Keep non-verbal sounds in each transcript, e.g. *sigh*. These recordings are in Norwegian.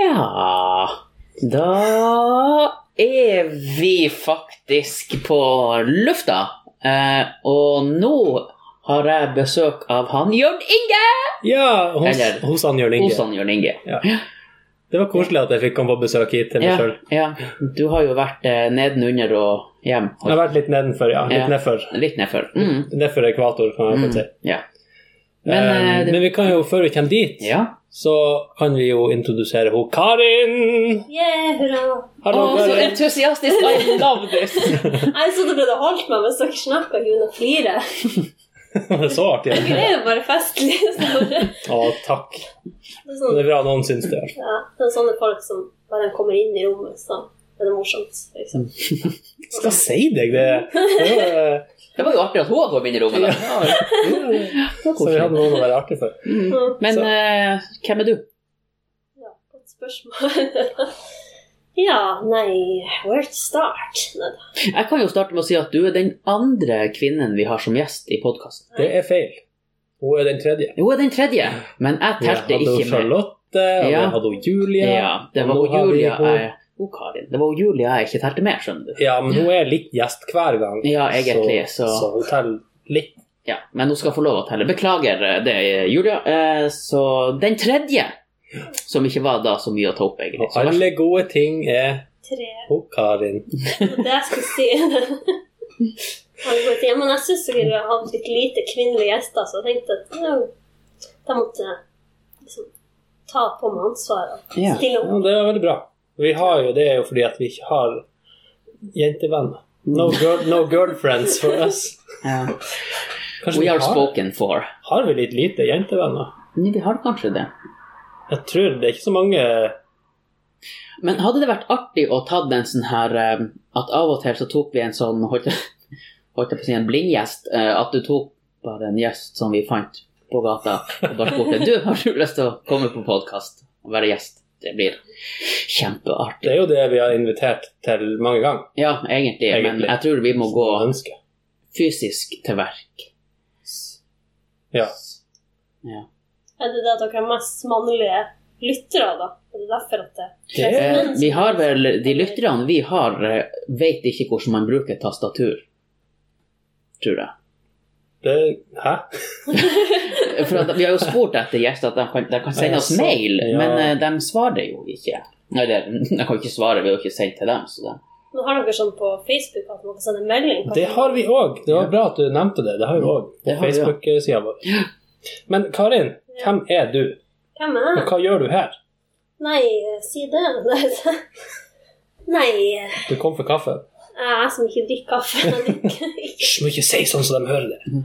Ja Da er vi faktisk på lufta. Eh, og nå har jeg besøk av han Jørn Inge! Ja, hos, Eller- hos han Jørn Inge. Hos han Jørn Inge. Ja. Det var koselig at jeg fikk komme på besøk hit til meg Ja, sjøl. ja. Du har jo vært eh, nedenunder og hjem. Jeg har vært litt nedenfor, ja. Litt Ja. nedfor. Litt nedfor. Mm. Nedfor ekvator, kan jeg Mm. si. Ja. Men, eh, det- men vi kan jo, før vi kommer dit, ja. Så kan vi jo introdusere henne Karin! Yeah, hurra. Hallo, Å, så entusiastisk! I love this! *laughs* Jeg så det ble holdt meg mens dere snakka hun og å flire. *laughs* Det er så artig. Dere er jo bare festlige. *laughs* Å, takk. er Det sånn, er bra noen syns det. ja, det er sånne folk som bare kommer inn i rommet, så er det morsomt. Liksom. Skal si deg det. det var, Det var jo artig at hun hadde kommet inn i rommet. Da. *laughs* så vi hadde noen å være artig for. Mm. Men eh, hvem er du? Ja, godt spørsmål. *laughs* ja, nei Where to start? Nei. Jeg kan jo starte med å si at du er den andre kvinnen vi har som gjest i podkasten. Det er feil. Hun er den tredje. Hun er den tredje, men jeg telte ikke med. hadde hun med. Charlotte, og Ja. hadde hun Julia. Ja, det og var nå hun har vi Julia jeg Hun Karin. Det var hun Julia jeg ikke telte med, skjønner du. Ja, men hun er litt gjest hver gang. Ja, egentlig, så, så- så hun teller litt. Ja, men hun skal få lov å telle. Beklager eh, det, Julia. Eh, Så den tredje, som ikke var da så mye å ta opp, egentlig. Og alle gode ting er Tre. hun Karin. Det jeg skulle si. *laughs* Alle gode ting. Men jeg syns vi har hatt litt lite kvinnelige gjester, så jeg tenkte at ja, de måtte liksom ta på meg ansvaret. Ja. Stille Ja, det er veldig bra. Vi har jo det jo fordi at vi ikke har jentevenner. No, girl, no girlfriends for us. *laughs* Ja. Kanskje We are har, spoken for. har vi litt lite jentevenner? Nei, Vi har kanskje det. Jeg tror det er ikke så mange Men hadde det vært artig å ta den sånn her eh, At av og til så tok vi en sånn Holdt jeg, holdt jeg på å si en blindgjest? eh, At du tok bare en gjest som vi fant på gata, og bare spurte Du, har du lyst til å komme på podkast og være gjest? Det blir kjempeartig. Det er jo det vi har invitert til mange ganger. Ja, egentlig, men jeg tror vi må gå fysisk til verk. Ja. Ja. Er det det at dere er mest mannlige lyttere, da? Er det derfor at det Det er, vi har vel, De lytterne vi har, eh, vet ikke hvordan man bruker tastatur. Tror jeg. Det, hæ? *laughs* For at Vi har jo spurt etter gjester at de kan, de kan sende oss mail, ja. men eh, de svarer jo ikke. Nei, det, de kan ikke svare, vi har jo ikke sendt til dem. Så det. Nå har dere sånn på Facebook at man kan sende melding. Det har vi òg. Det var bra at du nevnte det. Det har vi òg på. Facebook-sida vår. Men Karin, hvem er du? Hvem er Og hva gjør du her? Nei, eh, si det. Nei, *laughs* Nei, eh, Du kom for kaffe. Jeg som ikke drikker kaffe. *laughs* Jeg drikker ikke må ikke si sånn så de hører det.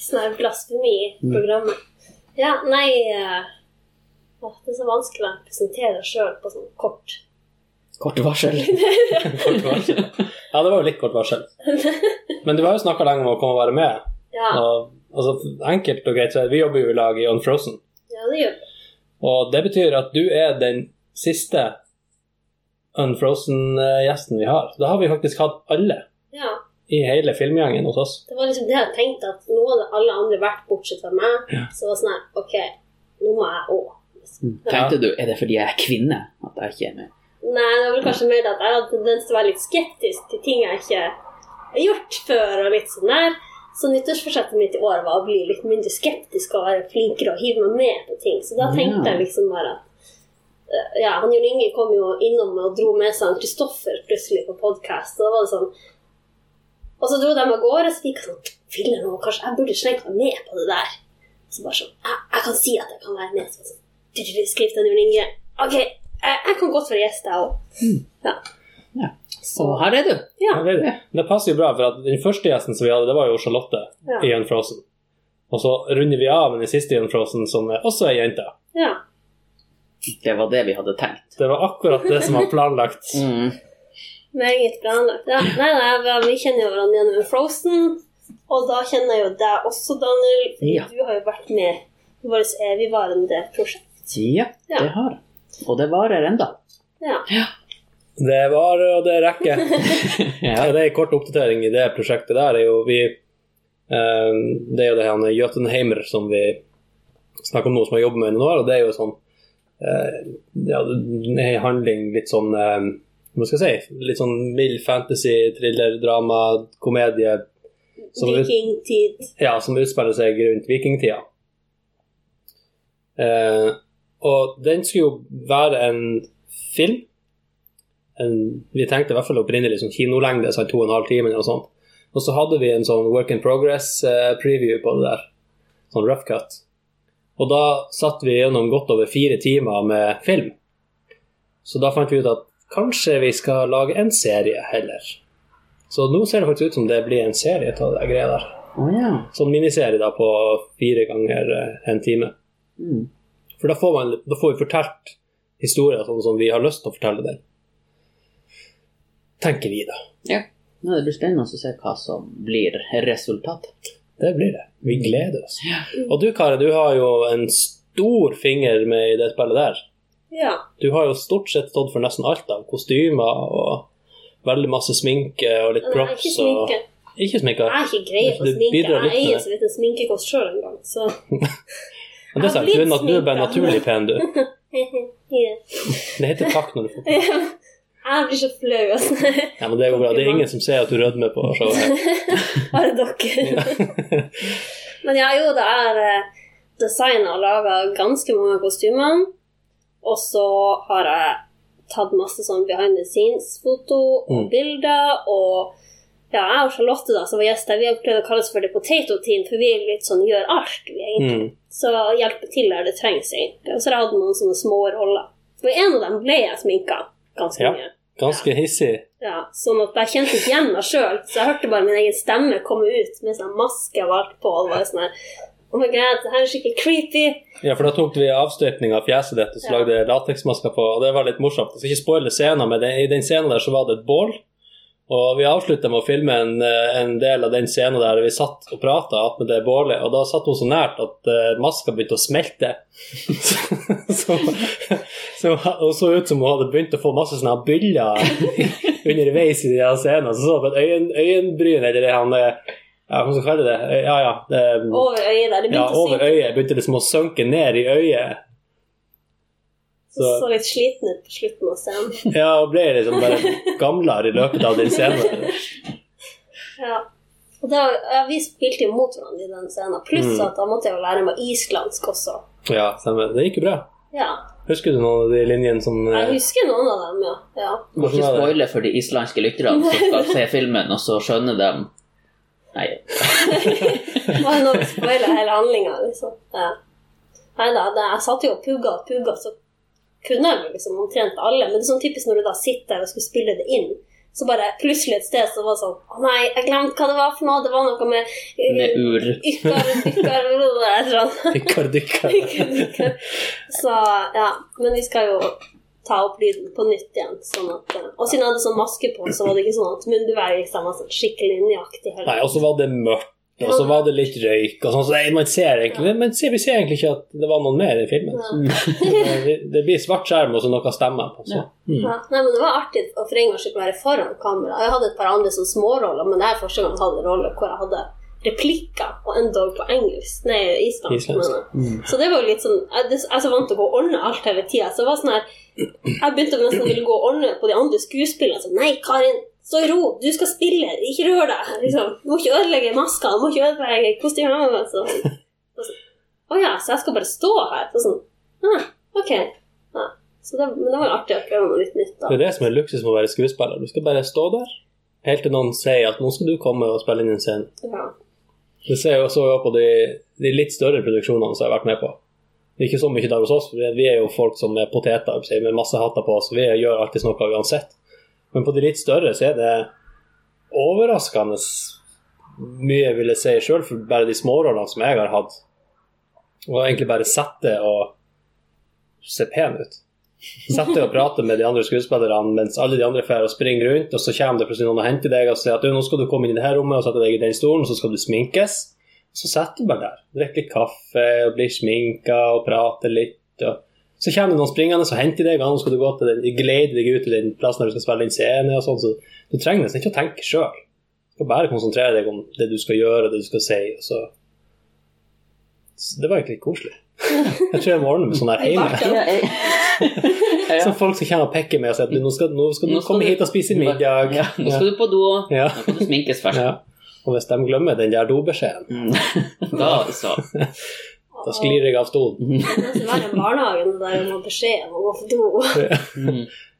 sånn her blasfemi i programmet. Ja, nei eh, Det er så vanskelig å presentere deg sjøl på sånn kort. Kort varsel. *laughs* Kort varsel. Ja, det var jo litt kort varsel. Men du har jo snakka lenge om å komme og være med. Ja, Og, altså, enkelt og greit, vi jobber jo i lag i Unfrozen. ja det gjør vi. Og det betyr at du er den siste Unfrozen-gjesten vi har. Da har vi faktisk hatt alle Ja, i hele filmgjengen hos oss. det var liksom det jeg tenkte, at nå hadde alle andre vært bortsett fra meg. Så det var sånn her OK, nå må jeg òg. Tenkte du, er det fordi jeg er kvinne at jeg ikke er med? Nei, det var vel kanskje mer at jeg hadde tendens til å være litt skeptisk til ting jeg ikke har gjort før. og litt sånn der. Så nyttårsforsettet mitt i år var å bli litt mindre skeptisk og være flinkere og hive meg med på ting. Så da tenkte Ja. jeg liksom bare at eh, Ja, han Jon Inge kom jo innom og dro med seg han Kristoffer plutselig på podkast. Og da var det sånn Og så dro de av gårde, så fikk jeg sånn Filler nå, kanskje jeg burde slengt meg med på det der. Så bare sånn Jeg, jeg kan si at jeg kan være med. Så sånn, Skriv til Jon Inge. OK, jeg, jeg kan godt være gjest, jeg òg. Ja. Så her er du. Ja. Her er det. Det passer jo bra, for at den første gjesten som vi hadde, det var jo Charlotte Ja. i Unfrozen. Og så runder vi av med den siste i Unfrozen, som også er jente. ja. Det var det vi hadde tenkt. Det var akkurat det som var planlagt. *laughs* Mm. Meget planlagt. Ja. Nei, nei, vi- kjenner jo hverandre gjennom Frozen. Og da kjenner jeg jo deg også, Daniel. Ja. Du har jo vært med i vårt evigvarende prosjekt. Ja, Ja. det har jeg. Og det varer enda. Ja. Det varer, og det rekker. *laughs* Ja. Ja, det er en kort oppdatering i det prosjektet der. er jo vi eh, Det er jo det her Jøtunheimer som vi snakker om nå, som har jobbet med i noen år. og det er jo sånn ja, det er en handling litt sånn eh, Hva skal jeg si? Litt sånn mild fantasy, thriller, drama, komedie. Som, ut, Vikingtid. ja, som utspiller seg rundt vikingtida. Eh, og den skulle jo være en film. En, vi tenkte i hvert fall opprinnelig som kinolengde, sånn to og en halv time eller noe sånt. Og så hadde vi en sånn work in progress-preview på det der. Sånn rough cut. Og da satt vi gjennom godt over fire timer med film. Så da fant vi ut at kanskje vi skal lage en serie heller. Så nå ser det faktisk ut som det blir en serie av det greia der. Oh, ja. Sånn miniserie da på fire ganger eh, en time. Mm. For da får, man, da får vi fortalt historier sånn som vi har lyst til å fortelle den. Tenker vi, da. ja. Nå det blir spennende å se hva som blir resultatet. Det blir det. Vi gleder oss. Og du Kare, du har jo en stor finger med i det spillet der. Ja. Du har jo stort sett stått for nesten alt av kostymer og veldig masse sminke og litt Nei, props. ikke sminke. Og... Ikke sminke? Jeg er ikke grei på sminke. Jeg eier så vidt en sminkekost sjøl en gang, så *laughs* Men det er sant, du, er, du er bare naturlig pen, du. *laughs* Det heter takk når du får *laughs* Jeg blir så flau, altså. Ja, men det går bra. Det er ingen som ser at du rødmer på showet. *laughs* Bare dere. *laughs* Men ja, jo, det er eh, designa og laga ganske mange kostymer. Og så har jeg tatt masse sånn behind the scenes-foto og Mm. bilder. Og ja, jeg og Charlotte, da, som var gjest her, vi har prøvd å kalle oss for The Potato Team, for vi er litt sånn gjør alt, vi egentlig. Mm. Så hjelpe til der det trengs, egentlig. Og så har jeg hatt noen sånne små roller. For en av dem ble jeg sminka ganske Ja. mye. Ganske hissig. Ja, sånn at jeg kjente ikke igjen meg sjøl. Så jeg hørte bare min egen stemme komme ut med sånn maske og alt på. Og var sånn her Oh my god, det her er skikkelig creepy. Ja, for da tok vi avstøpning av fjeset ditt og så Ja. lagde lateksmasker på, og det var litt morsomt. Jeg skal ikke spoile scenen, men i den scenen der så var det et bål. Og vi avslutta med å filme en, eh, en del av den scenen der vi satt og prata med det bålet, og da satt hun så nært at uh, maska begynte å smelte. *laughs* så, så hun så ut som hun hadde begynt å få masse sånne byller underveis i de scenene. Så så på et øyen, øyenbryn, eller det han eh, Ja, hva skal kalle det? Ja, ja. Det, Over øyet der. Det ja, begynte å over øyet begynte liksom å synke ned i øyet. Så, så litt sliten ut på slutten av scenen. *laughs* Ja, og ble liksom bare gamlere i løpet av den scenen. *laughs* Ja. Og da, ja, vi spilte jo mot hverandre i den scenen. Pluss Mm. at da måtte jeg jo lære meg islandsk også. Ja, stemmer. Det gikk jo bra. Ja. Husker du noen av de linjene som Jeg husker noen av dem, ja. ja. Må ikke spoile for de islandske lytterne som skal se filmen, og så skjønner dem Nei. *laughs* Bare når du spoiler hele handlinga, liksom. Ja. Nei da, jeg satt jo og pugga og pugga, så kunne liksom omtrent alle. Men det er sånn typisk når du da sitter der og skal spille det inn, så bare plutselig et sted så var det sånn Å nei, jeg glemte hva det var for noe. Det var noe med uh, Med ur. Ykkar, ykkar, *laughs* dykkar. Ykkar. Så ja. Men vi skal jo ta opp lyden på nytt igjen. Sånn at, eh, og siden jeg hadde sånn maske på, så var det ikke sånn at munnbevegelsene var sånn skikkelig nøyaktig. Nei, og så var det mørkt, og så var det litt røyk, og sånn, så nei, man ser egentlig men Vi ser egentlig ikke at det var noen mer i filmen. *laughs* det, det blir svart skjerm og så noe stemmer på. Så. Ja. Mm. Ja, nei, men Det var artig å for en gangs skyld være foran kamera. Jeg hadde et par andre sånn småroller, men det er første gang jeg hadde en rolle hvor jeg hadde replikker, og endog på engelsk. Nei, islandsk. Islandsk. Mm. Så det var jo litt sånn Jeg jeg er så vant til å gå og ordne alt hele tida. Så det var sånn her Jeg begynte nesten å ville gå og ordne på de andre skuespillerne. Så nei, Karin, stå i ro, du skal spille, ikke rør deg. Liksom. Du må ikke ødelegge maska, du må ikke ødelegge kostymet. Så, så, Å ja, så jeg skal bare stå her? Så sånn, ah, ok. Ja. Så det, men det var artig å prøve noe litt nytt. da. Det er det som er luksus med å være skuespiller. Du skal bare stå der helt til noen sier at nå skal du komme og spille inn en scene. Ja. Det ser jeg også på de, de litt større produksjonene som jeg har vært med på. Det er ikke så mye der hos oss, for vi er jo folk som er poteter med masse hatter på oss. Vi gjør alltid noe uansett. Men på de litt større så er det overraskende mye, vil jeg si sjøl, for bare de smårollene som jeg har hatt. Og egentlig bare sette og se pen ut. Sette og prate med de andre skuespillerne mens alle de andre fer og springer rundt, og så kommer det plutselig noen og henter deg og sier at «Du, nå skal du komme inn i det her rommet og sette deg i den stolen, og så skal du sminkes. Så setter du bare der. Drikker litt kaffe og blir sminka og prater litt. Og så kommer det noen springende og henter deg, og nå skal du gå til den, glede deg ut til den plassen der du skal spille inn scene. og sånn, så Du trenger nesten ikke å tenke sjøl. Du skal bare konsentrere deg om det du skal gjøre, det du skal si. Og så. så det var egentlig litt koselig. *laughs* Jeg tror jeg må ordne med sånn her hjemme. Som folk skal komme og peker med og sier at nå skal, nå skal du Nå skal komme du- hit og spise middag. Ja, nå skal du på do. Ja. Nå skal du sminkes først. Ja. Og hvis de glemmer den der dobeskjeden, Mm. *laughs* Da så. *laughs* da sklir jeg av stolen. Det er nesten verre enn barnehagen, der der har beskjed om å gå på do.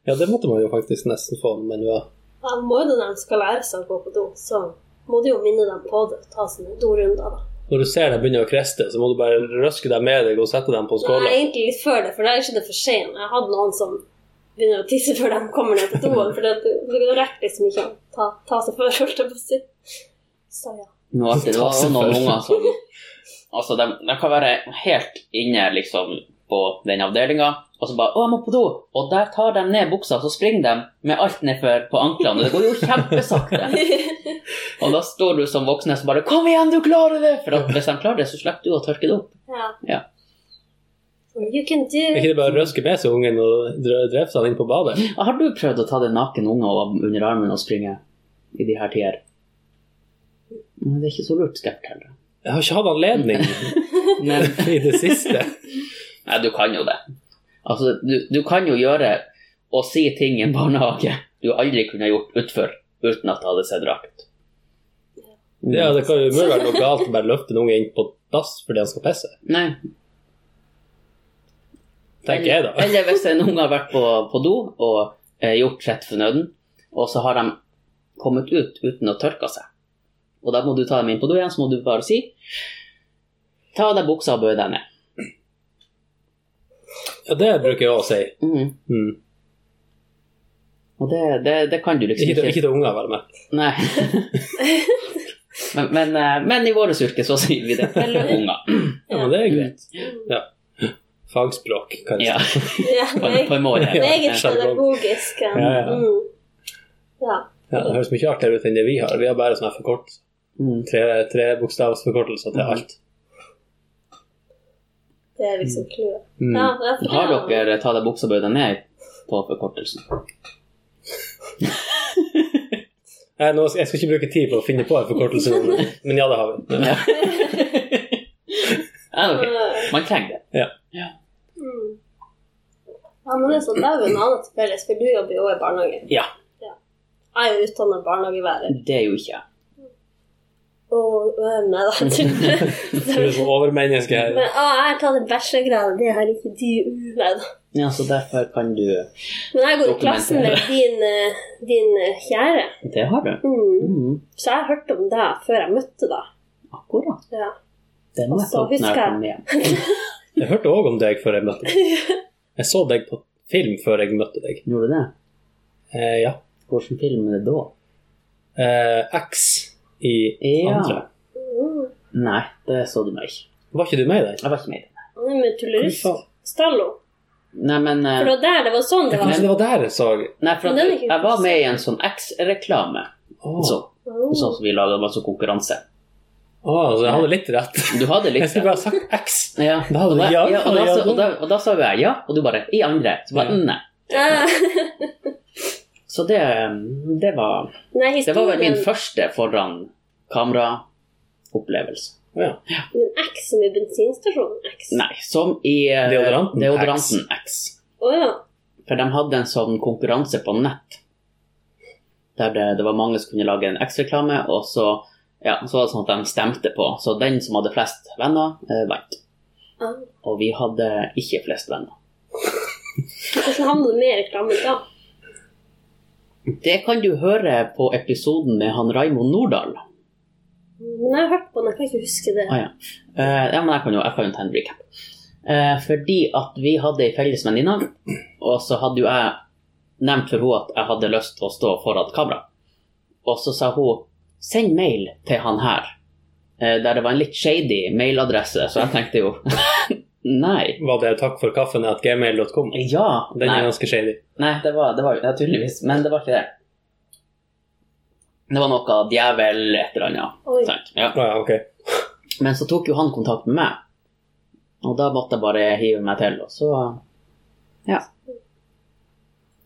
Ja, det måtte man jo faktisk nesten få når man var Ja, må jo det når de skal lære seg å gå på do, så må du jo minne dem på det. Ta sine dorunder, da. Når du ser dem begynne å kreste, så må du bare røske dem med deg og sette dem på Nei, egentlig litt før det, for da er ikke det for sent. Jeg hadde noen som begynner å tisse før de kommer ned på doen, *laughs* for det, det rekker liksom ikke å ta, ta seg før, holdt jeg på å si. Så ja. Nå er det, det var noen unger som *laughs* Altså, de, de kan være helt inne liksom på den avdelinga, og så bare 'Å, jeg må på do!' Og der tar de ned buksa, så springer de med alt nedfor på anklene. Og det går jo kjempesakte. *laughs* Og da står du som voksen og bare 'Kom igjen, du klarer det!' For at hvis de klarer det, så slipper du å tørke det opp. ja. Ja. You can do Er ikke det bare å røske med seg ungen og dre- dreve seg inn på badet? Har du prøvd å ta den naken unge under armen og springe i de her tider? Men Det er ikke så lurt, skal jeg fortelle. Jeg har ikke hatt anledning *laughs* Men i det siste. Nei, du kan jo det. Altså, du, du kan jo gjøre og si ting i en barnehage du aldri kunne gjort utfor uten at det hadde sett rart ut. Ja, det kan jo umulig være noe galt å bare løfte en unge inn på dass fordi han skal pisse. Nei. Tenker jeg, da. Eller hvis en unge har vært på, på do og eh, gjort sitt for nøden, og så har de kommet ut uten å tørke seg. Og da må du ta dem inn på do igjen, så må du bare si Ta av deg buksa og bøy deg ned. Ja, det bruker jeg også å si. Mm. Mm. Og det, det, det kan du liksom Ikke, ikke til unger, vel, men. Nei. *laughs* men, men, eh, men i vårt yrke så sier vi det *laughs* til unger. Ja, men det er greit. Ja. Fagspråk, kan jeg Ja. *laughs* Ja, på, på en måte. Meget pedagogisk. Ja. Ja, ja. Mm. ja. Ja, det høres mye artigere ut enn det vi har. Vi har bare sånne forkortelser. Mm. Tre, bokstavsforkortelser til alt. Det er liksom clouet. Mm. Ja, Har dere tatt av buksa bøyd ned på forkortelsen? jeg, nå, jeg skal ikke bruke tid på å finne på en forkortelse, men, ja, det har vi. Ja. *laughs* Ja, ok. Man trenger det. Mm. Ja, men det er sånn, det er jo en annen til felles, for du jobber jo i barnehage. Ja, Jeg er jo utdannet barnehagelærer. det er jo ikke jeg. Og øh, Nei da. *laughs* Du er sånn overmenneske her. Men å, jeg har tatt en bachelorgrad, det har ikke du. Nei da. Ja, så derfor kan du Men jeg går i klassen med din, eh, din eh, kjære. Det har du. Mm. Mm. Så jeg hørte om deg før jeg møtte deg. Akkurat. Ja. Det må jeg så ta opp når jeg jeg- kommer hjem. *laughs* Jeg hørte òg om deg før jeg møtte deg. *laughs* Jeg så deg på film før jeg møtte deg. Gjorde du det? Eh, ja. Hvilken film er det da? Eh, X i Ja. andre. Mm. Nei, det så du meg ikke. Var ikke du med i den? Jeg var ikke med i den. Nei, men med tullerist. Stallo. Nei, men eh, For det var der det var sånn det var. Kanskje det var der jeg så Nei, for ikke jeg var med i en sånn X-reklame. Oh. Så, Mm. sånn som vi laga, masse konkurranse. Å, så jeg hadde litt rett. Du hadde litt *laughs* Jeg skulle bare sagt X. Ja, Da hadde og, du ja, ja, og, da, ja, da, og, da, og da sa jo jeg ja, og du bare i andre. Så bare Ja. nei. Ah. *laughs* *laughs* Så det, det var Nei, Det var vel min første foran kamera-opplevelse. Å, ja. Men X som i bensinstasjonen? X? Nei, som i eh, Deodoranten deodoranten X. Å ja. For de hadde en sånn konkurranse på nett. Der det, det var mange som kunne lage en X-reklame, og så, ja, så var det sånn at de stemte på. Så den som hadde flest venner, eh, vant. Ah. Og vi hadde ikke flest venner. Hvordan havnet du med i reklamen da? Det kan du høre på episoden med han Raimond Nordahl. Men jeg har hørt på den, jeg kan ikke huske det. Ah, ja. Uh, ja, men jeg kan jo, jeg kan jo ta en recap. Uh, fordi at vi hadde ei felles venninne, og så hadde jo jeg nevnt for henne at jeg hadde lyst til å stå foran kamera. Og så sa hun 'send mail til han her', uh, der det var en litt shady mailadresse, så jeg tenkte jo *laughs* Nei. Var det takk for kaffen at gmail.com? Ja. Den er ganske shady. nei det var det var, ja, tydeligvis, men det var ikke det. Det var noe djevel et eller annet. Oi. Sant? Ja. Ah, ja, okay. Men så tok jo han kontakt med meg. Og da måtte jeg bare hive meg til, og så Ja.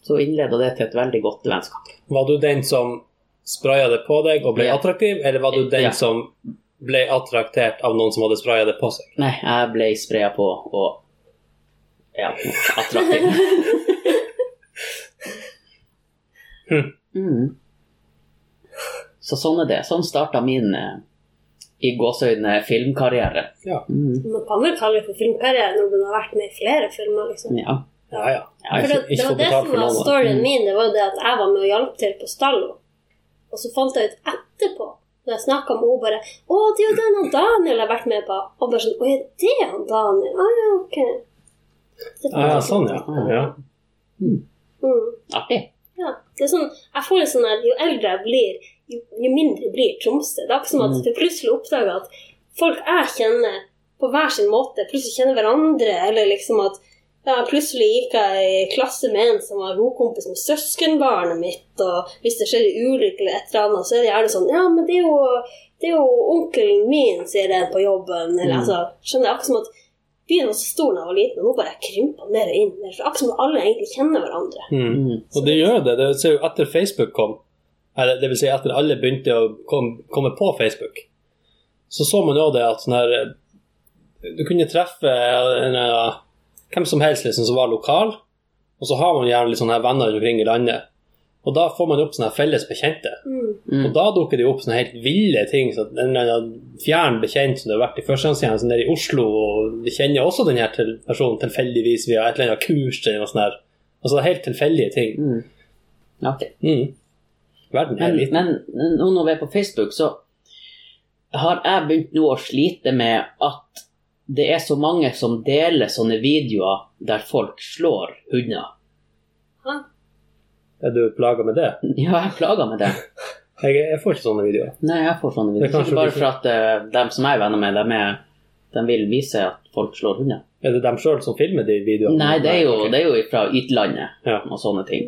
Så innleda det til et veldig godt vennskap. Var du den som spraya det på deg og ble Ja. attraktiv, eller var du den Ja. som ble attraktert av noen som hadde spraya det på seg. Nei, jeg ble spraya på og ja, attraktiv. Hm. *laughs* mm. Så sånn er det. Sånn starta min eh, i gåseøyne filmkarriere. Ja. Mm. Man kan vel kalle det for filmkarriere når du har vært med i flere filmer, liksom. Ja. Ja, ja. Ja, For det, ikke det var det som var storyen Mm. min, det var jo det at jeg var med og hjalp til på Stallo. Og så fant jeg ut etterpå, når jeg snakka med henne bare 'Å, det er jo den han Daniel har vært med på.' Og bare sånn 'Å, er det han Daniel?' Å ja, ok. Ja, ja, sånn, ja. ja. Mm. Artig. Ja. Det er sånn, jeg får litt sånn at jo eldre jeg blir, jo, jo mindre blir Tromsø. Det er akkurat som at du jeg plutselig oppdager at folk jeg kjenner på hver sin måte, plutselig kjenner hverandre, eller liksom at ja, plutselig gikk jeg i klasse med en som var rokompis med søskenbarnet mitt, og hvis det skjer en ulykke eller et eller annet, så er det gjerne sånn Ja, men det er jo, det er jo onkelen min, sier en på jobben, eller Mm. altså Skjønner jeg? Akkurat som at byen var så stor da jeg var liten, og nå bare krymper mer inn. for Akkurat som at alle egentlig kjenner hverandre. Mm. Mm. Og det gjør det. Det ser jo etter Facebook kom, eller det vil si etter alle begynte å kom, komme på Facebook, så så man jo det at sånn her Du kunne treffe en, eh, hvem som helst liksom, som var lokal, og så har man gjerne litt sånne venner rundt omkring i landet. Og da får man opp sånne felles bekjente. Mm. Og da dukker det opp sånne helt ville ting. Så en eller annen fjern bekjent som du har vært i førstegangstjenesten nede i Oslo, og vi kjenner også den her til personen tilfeldigvis via et eller annet kurs eller noe sånt. Altså helt tilfeldige ting. Mm. Artig. Mm. Verden er Men, liten. men nå når vi er på Facebook, så har jeg begynt nå å slite med at det er så mange som deler sånne videoer der folk slår hunder. Er du plaga med det? *laughs* Ja, jeg er plaga med det. *laughs* Jeg, jeg får ikke sånne videoer. Nei, jeg får sånne Det er videoer. Ikke bare for at uh, dem som jeg er venner med, de, er, de vil vise at folk slår hunder. Er det dem sjøl som filmer de videoene? Nei, det er jo, okay. det er jo fra utlandet Ja. og sånne ting.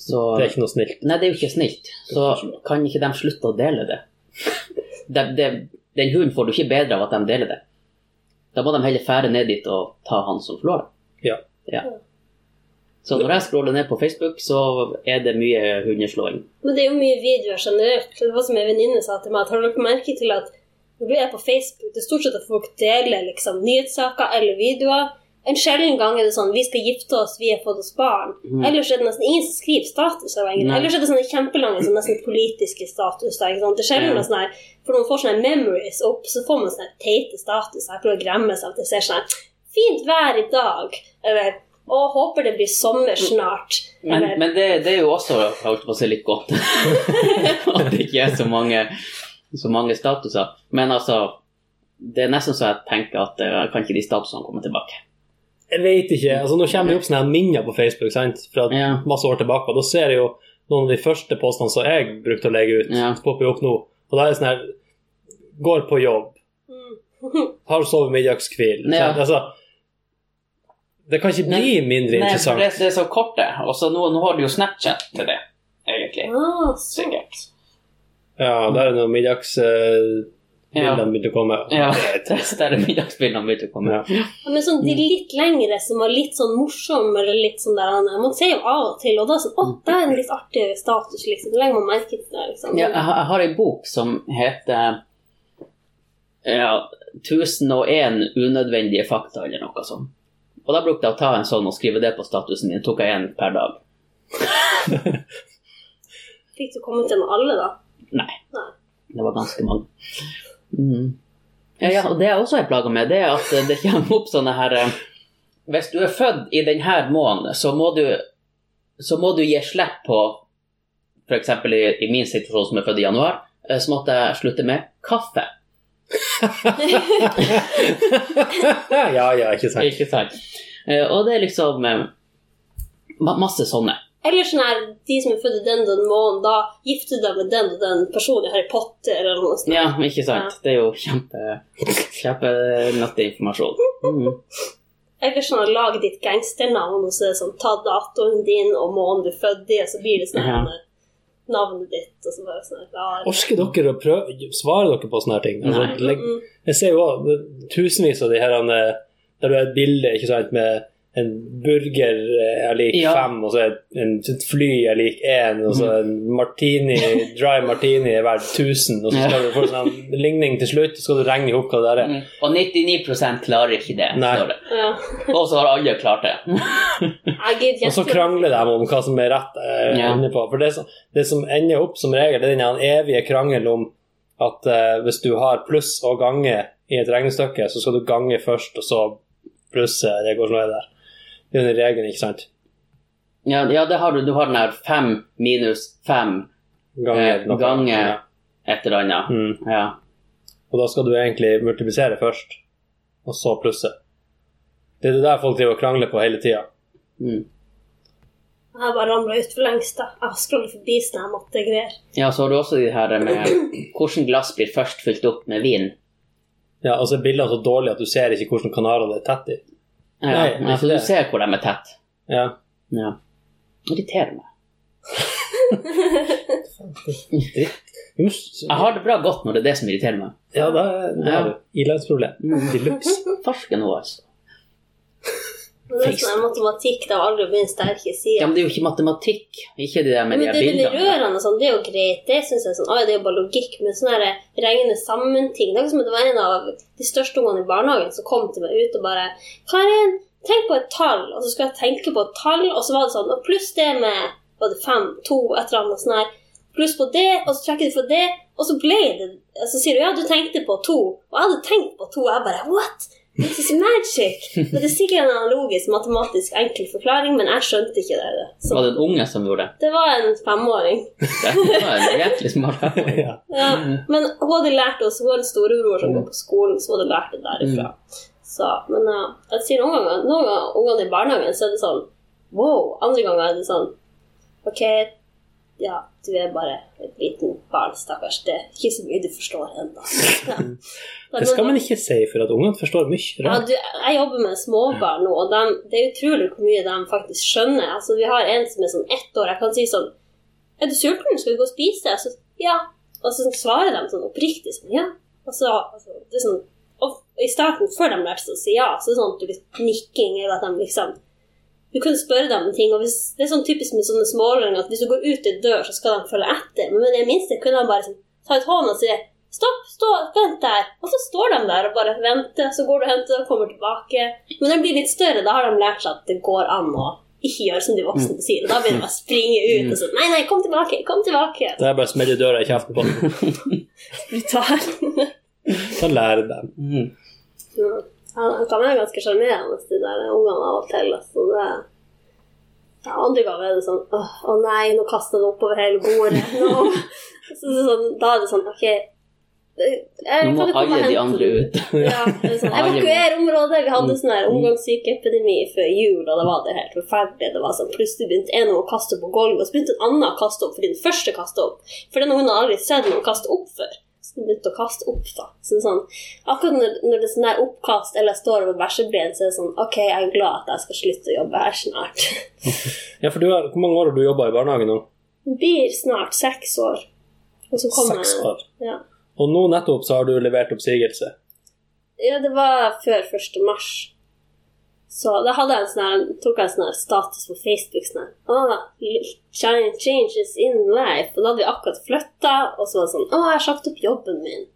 Så Det er ikke noe snilt. Nei, det er jo ikke snilt. Så kan ikke de slutte å dele det? *laughs* de, det den hunden får du ikke bedre av at de deler det. Da må de heller fære ned dit og ta han som slår Ja. Ja. Så når jeg scroller ned på Facebook, så er det mye hundeslåing. Men det er jo mye videoer generelt. Det var som en venninne sa til meg, at har dere merke til at når du er på Facebook, det er stort sett at folk deler liksom, nyhetssaker eller videoer. En sjelden gang er det sånn 'vi skal gifte oss, vi har fått oss barn'. Mm. Ellers er det nesten ingen som skriver status. Ellers er det sånne kjempelange sånn, nesten politiske statuser. Det er sjelden Ja. sånn her, For når man får sånne memories opp, så får man sånne teite statuser. Jeg prøver å gremme seg at det ser sånn 'Fint vær i dag', eller 'Å, håper det blir sommer snart'. Men, men det, det er jo også jeg holdt på å si litt godt *laughs* at det ikke er så mange, så mange statuser. Men altså, det er nesten så jeg tenker at eh, kan ikke de statusene komme tilbake? Jeg vet ikke. altså Nå kommer det opp sånne her minner på Facebook sant? fra Ja. masse år tilbake. og Da ser jeg jo noen av de første postene som jeg brukte å legge ut. Ja. popper opp nå. Og da er det sånn her Går på jobb. Har sovet middagskvil. Ja. Altså, det kan ikke bli mindre Nei, for interessant. det, det er så korte. Og så nå, nå har du jo Snapchat til det, egentlig. ah. Sikkert. Ja, der er det noen middagsbildene Ja. begynte å komme. Ja, det er middagsbildene begynte å komme. Ja. Ja, Men sånn de litt lengre som var litt sånn morsomme, eller litt sånn der Man ser jo av og til, og da er det sånn Å, det er en litt artigere status, liksom. Legger man merke til det, liksom. Ja, jeg, har- ei bok som heter ja, 1001 unødvendige fakta, eller noe sånt. Og da brukte jeg å ta en sånn og skrive det på statusen min. Tok jeg en per dag. *laughs* Fikk du kommet gjennom alle, da? Nei. Nei. Det var ganske mange. Mm. Ja, ja, og det jeg også er plaga med, det er at det kommer opp sånne her eh, Hvis du er født i denne måneden, så må du, så må du gi slipp på F.eks. I, i min situasjon som er født i januar, eh, så måtte jeg slutte med kaffe. *laughs* ja, ja, ikke sant. Ikke sant? Eh, Og det er liksom masse sånne. Eller sånn her, de som er født i den og den måneden, da gifter du deg med den og den personen i Harry Potter, eller noe sånt. Ja, ikke sant? Det er jo kjempe, kjempenyttig informasjon. Mm. Eller sånn lag ditt gangsternavn, og så er det sånn ta datoen din og måneden du er født i, og så blir det sånn Ja. navnet ditt, og så bare sånn her, ja, Orker dere å prøve Svarer dere på sånne her ting? Altså, Nei. mm, Jeg ser jo også tusenvis av de her eh, der du har et bilde ikke sant, med en burger er lik Ja. fem, og så er en, et fly er lik én, og så en martini, *laughs* dry martini er verdt 1000, og så skal du få en sånn ligning til slutt, og så skal du regne ihop hva det der er. Mm. Og 99 klarer ikke det, Nei. står det. Ja. Og så har alle klart det. *laughs* Og så krangler de om hva som er rett. eh, Ja. på. For det som, det som ender opp som regel, det er den evige krangel om at eh, hvis du har pluss og gange i et regnestykke, så skal du gange først, og så plusse. Det går sånn der. Det er den regelen, ikke sant? Ja, ja det har du. Du har den her fem minus fem Gange, Eh, ganger. Ja. et eller annet. Mm. Ja. Og da skal du egentlig multiplisere først, og så plusse. Det er det der folk driver og krangler på hele tida. Mm. Jeg har bare ramla ut for lengst. da. Jeg har scrollet forbi jeg måtte greier. ja, så har du også de her med hvordan glass blir først fylt opp med vin. Ja, og så er bildene så dårlige at du ser ikke hvordan kanaler det er tett i. Ja, Nei, ja, ikke du ser hvor de er tett. Ja. Ja. Irriterer meg. Jeg har det bra godt når det er det som irriterer meg. Ja, da har du ilandsproblem. Mm. De luxe. *laughs* Farsken òg, altså. Men det er sånn matematikk det har aldri min sterke Ja, men det er jo ikke matematikk. Ikke det der med Men de det her er bildene. rørende sånn, det er jo greit. Det syns jeg er sånn, «Oi, det er jo bare logikk. Men sånne her regne sammen-ting Det er ikke som om det var en av de største ungene i barnehagen som kom til meg ut og bare 'Karin, tenk på et tall.' Og så skulle jeg tenke på et tall, og så var det sånn Og pluss det med var det fem, to, et eller annet sånn her. Pluss på det, og så trekker du fra det, og så ble det så sier du 'ja, du tenkte på to', og jeg hadde tenkt på to, og jeg bare 'what'? This is magic! *laughs* Og det er sikkert en analogisk, matematisk enkel forklaring, men jeg skjønte ikke det. Så Var det en unge som gjorde det? det var en femåring. *laughs* Det var en jævlig smart. *laughs* ja. Ja, men hun hadde lært oss, hun har en storebror som går på skolen, så hun hadde lært det derifra. Så, men ja, jeg sier noen ganger, noen ganger ungene i barnehagen, så er det sånn wow. Andre ganger er det sånn OK, ja, du er bare et liten barn, stakkars. Det er ikke så mye du forstår ennå. *laughs* Ja. Det skal man ikke si, for at ungene forstår mye Ja, rart. du, jeg jobber med småbarn nå, og de, det er utrolig hvor mye de faktisk skjønner. Altså, vi har en som er sånn ett år. Jeg kan si sånn 'Er du sulten? Skal vi gå og spise?' Så, ja. Og så svarer de sånn oppriktig sånn 'ja'. Og så, altså, det er sånn, og I starten, før de lærte seg å si ja, så er det sånn at du blir nikking, eller at de liksom Du kunne spørre dem om ting, og hvis, det er sånn typisk med sånne smååringer at hvis du går ut en dør, så skal de følge etter. Men med det minste kunne de bare sånn, ta ut hånden og si Stopp, stå, vent der. Og så står de der og bare venter. Så går du og henter og kommer tilbake. Men når de blir litt større, da har de lært seg at det går an å ikke gjøre som de voksne sier. Da begynner de å springe ut og sånn Nei, nei, kom tilbake, kom tilbake. Det er bare å smelle døra i kjeften på dem. Brutal. Så lærer de. Mm. Ja, Han kan være ganske sjarmerende, de der ungene av og til. Altså, det, ja, andre ganger er det sånn å nei, nå kaster det oppover hele bordet. Nå. *laughs* Så, sånn, da er det sånn OK Jeg, Nå må alle de andre ut. Ja, sånn, Evakuer området. Vi hadde sånn omgangssykeepidemi før jul, og da var det helt forferdelig. Det var sånn, Plutselig begynte en å kaste opp på gulvet, og så begynte en annen å kaste opp fordi den første kastet opp. For den ungen hadde aldri sett noen kaste opp før. Begynte å kaste opp, da. Så sånn, akkurat når, når det er sånn der oppkast eller jeg står over bæsjebleien, så er det sånn OK, jeg er glad at jeg skal slutte å jobbe her snart. *laughs* Ja, for du har, Hvor mange år har du jobba i barnehage nå? Det blir snart seks år. Og så kommer Seks år. Ja. Og nå nettopp så har du levert oppsigelse. Ja, det var før 1. mars. Så da jeg en sånn tok jeg en sånn status på Facebook sånn her changes in life. Og da hadde vi akkurat flytta, og så var det sånn Å, jeg har sagt opp jobben min.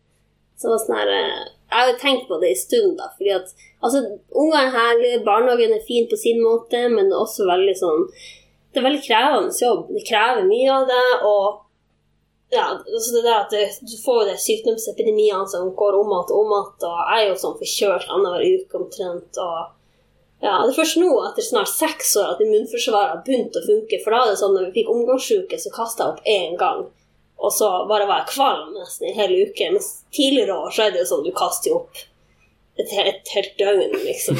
Så det var sånn her eh, Jeg hadde tenkt på det en stund, da, fordi at Altså, ungene er herlige, barnehagen er fin på sin måte, men det er også veldig sånn Det er veldig krevende jobb. Det krever mye av det, og ja, altså det der at det, du får de sykdomsepidemiene som går om igjen og om igjen, og jeg er jo sånn forkjølt annenhver uke omtrent. og ja, Det er først nå, etter snart seks år, at immunforsvaret har begynt å funke. For da er det sånn når vi fikk omgangssjuke, så kasta jeg opp én gang. Og så bare var jeg kvalm nesten i hele uke. Mens tidligere år så er det jo sånn du kaster jo opp et, et helt døgn, liksom.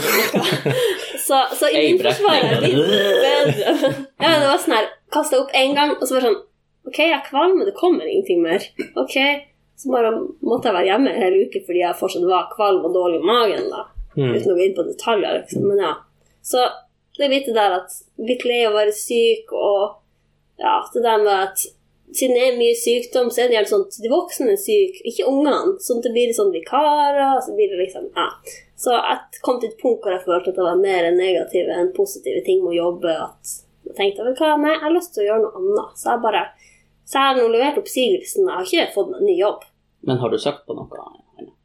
*laughs* Så, så immunforsvaret er litt bedre. Ja, det var sånn her Kasta opp én gang, og så var det sånn OK, jeg er kvalm, men det kommer ingenting mer. Ok, Så bare måtte jeg være hjemme hele hel uke fordi jeg fortsatt var kvalm og dårlig i magen. da Mm. uten å gå inn på detaljer, liksom. Men ja. Så det er litt det der at vi lei av å være syk, og ja, det der med at siden det er mye sykdom, så er det gjerne sånn at de voksne er syke, ikke ungene. Sånn at det blir sånn vikarer, så blir det liksom Ja. Så jeg kom til et punkt hvor jeg følte at det var mer negative enn positive ting med å jobbe. At jeg tenkte du hva, nei, jeg har lyst til å gjøre noe annet. Så jeg bare så jeg har nå levert oppsigelsen. Jeg har ikke fått meg ny jobb. Men har du søkt på noe?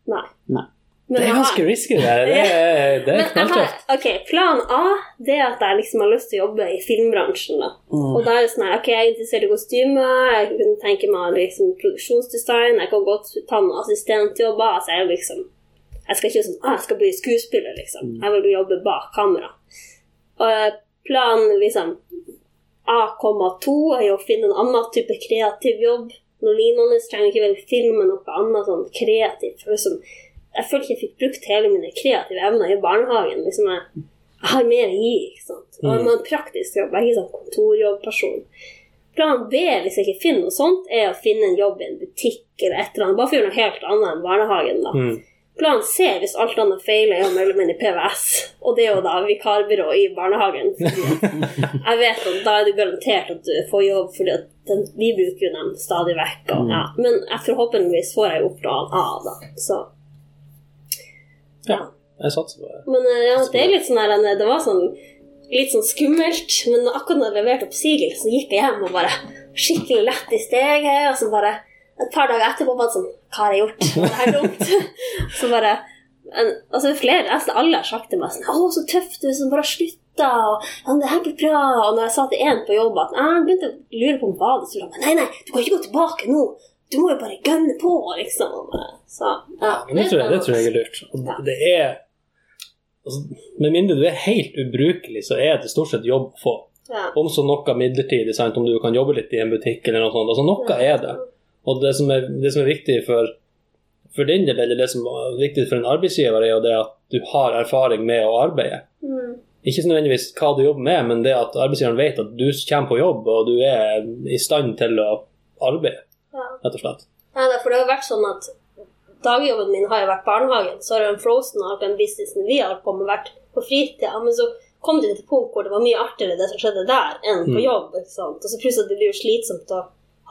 Nei. Nei. Men Det er ganske risky, det. *laughs* Det er, det er knalltøft. ok, Plan A det er at jeg liksom har lyst til å jobbe i filmbransjen. da. Og da er det sånn her, ok, Jeg er interessert i kostymer, jeg kunne tenke meg liksom produksjonsdesign, jeg kan godt ta noen assistentjobber. altså Jeg liksom, jeg skal ikke sånn, ah, jeg skal bli skuespiller, liksom. Jeg vil jobbe bak kamera. Og eh, plan liksom A,2 er jo å finne en annen type kreativ jobb. Noe lignende. Trenger ikke vel filme noe annet sånn kreativt. For liksom, jeg følte ikke jeg fikk brukt hele mine kreative evner i barnehagen. Liksom jeg, jeg har mer å gi. ikke sant? Og jeg må ha en praktisk jobb. Jeg er ikke sånn kontorjobbperson. Plan B, hvis jeg ikke finner noe sånt, er å finne en jobb i en butikk eller et eller annet. Bare for å gjøre noe helt annet enn barnehagen. da. Mm. Plan C, hvis alt annet feiler, er å melde meg inn i PVS. Og det er jo da vikarbyrå i barnehagen. *laughs* Jeg vet at da er det garantert at du får jobb, fordi vi bruker jo dem stadig vekk. Og, ja. Men jeg forhåpentligvis får jeg gjort plan A, da. Så Ja, jeg satser på det. Men eh, ja, det er litt sånn her eh, Det var sånn litt sånn skummelt, men akkurat når jeg leverte oppsigelse, så gikk jeg hjem og bare skikkelig lett i steget, og så bare et par dager etterpå bare sånn Hva har jeg gjort? Det her dumt? så bare en, altså flere, nesten alle har sagt til meg sånn 'Å, så tøff du som bare slutta', og ja, 'Det her blir bra'. Og når jeg sa til en på jobb at jeg begynte å lure på om badet, så sa jeg Nei, nei, du kan ikke gå tilbake nå. Du må jo bare gønne på, liksom. Så, ja. Men det tror jeg, det tror jeg er lurt. Og det er altså, Med mindre du er helt ubrukelig, så er det stort sett jobb å få. ja. Om så noe midlertidig, sant? om du kan jobbe litt i en butikk eller noe sånt. Altså, noe er det. Og det som er, det som er viktig for, for din del, eller det som er viktig for en arbeidsgiver, er jo det at du har erfaring med å arbeide. Mm. Ikke nødvendigvis hva du jobber med, men det at arbeidsgiveren vet at du kommer på jobb, og du er i stand til å arbeide, ja. Rett og slett. Ja, det- for det har vært sånn at dagjobben min har jo vært barnehagen, så har den en Frozen og den businessen vi har kommet på med, vært på fritida. Men så kom det til et punkt hvor det var mye artigere det som skjedde der, enn på Mm. jobb. ikke sant? Og så plutselig det blir jo slitsomt å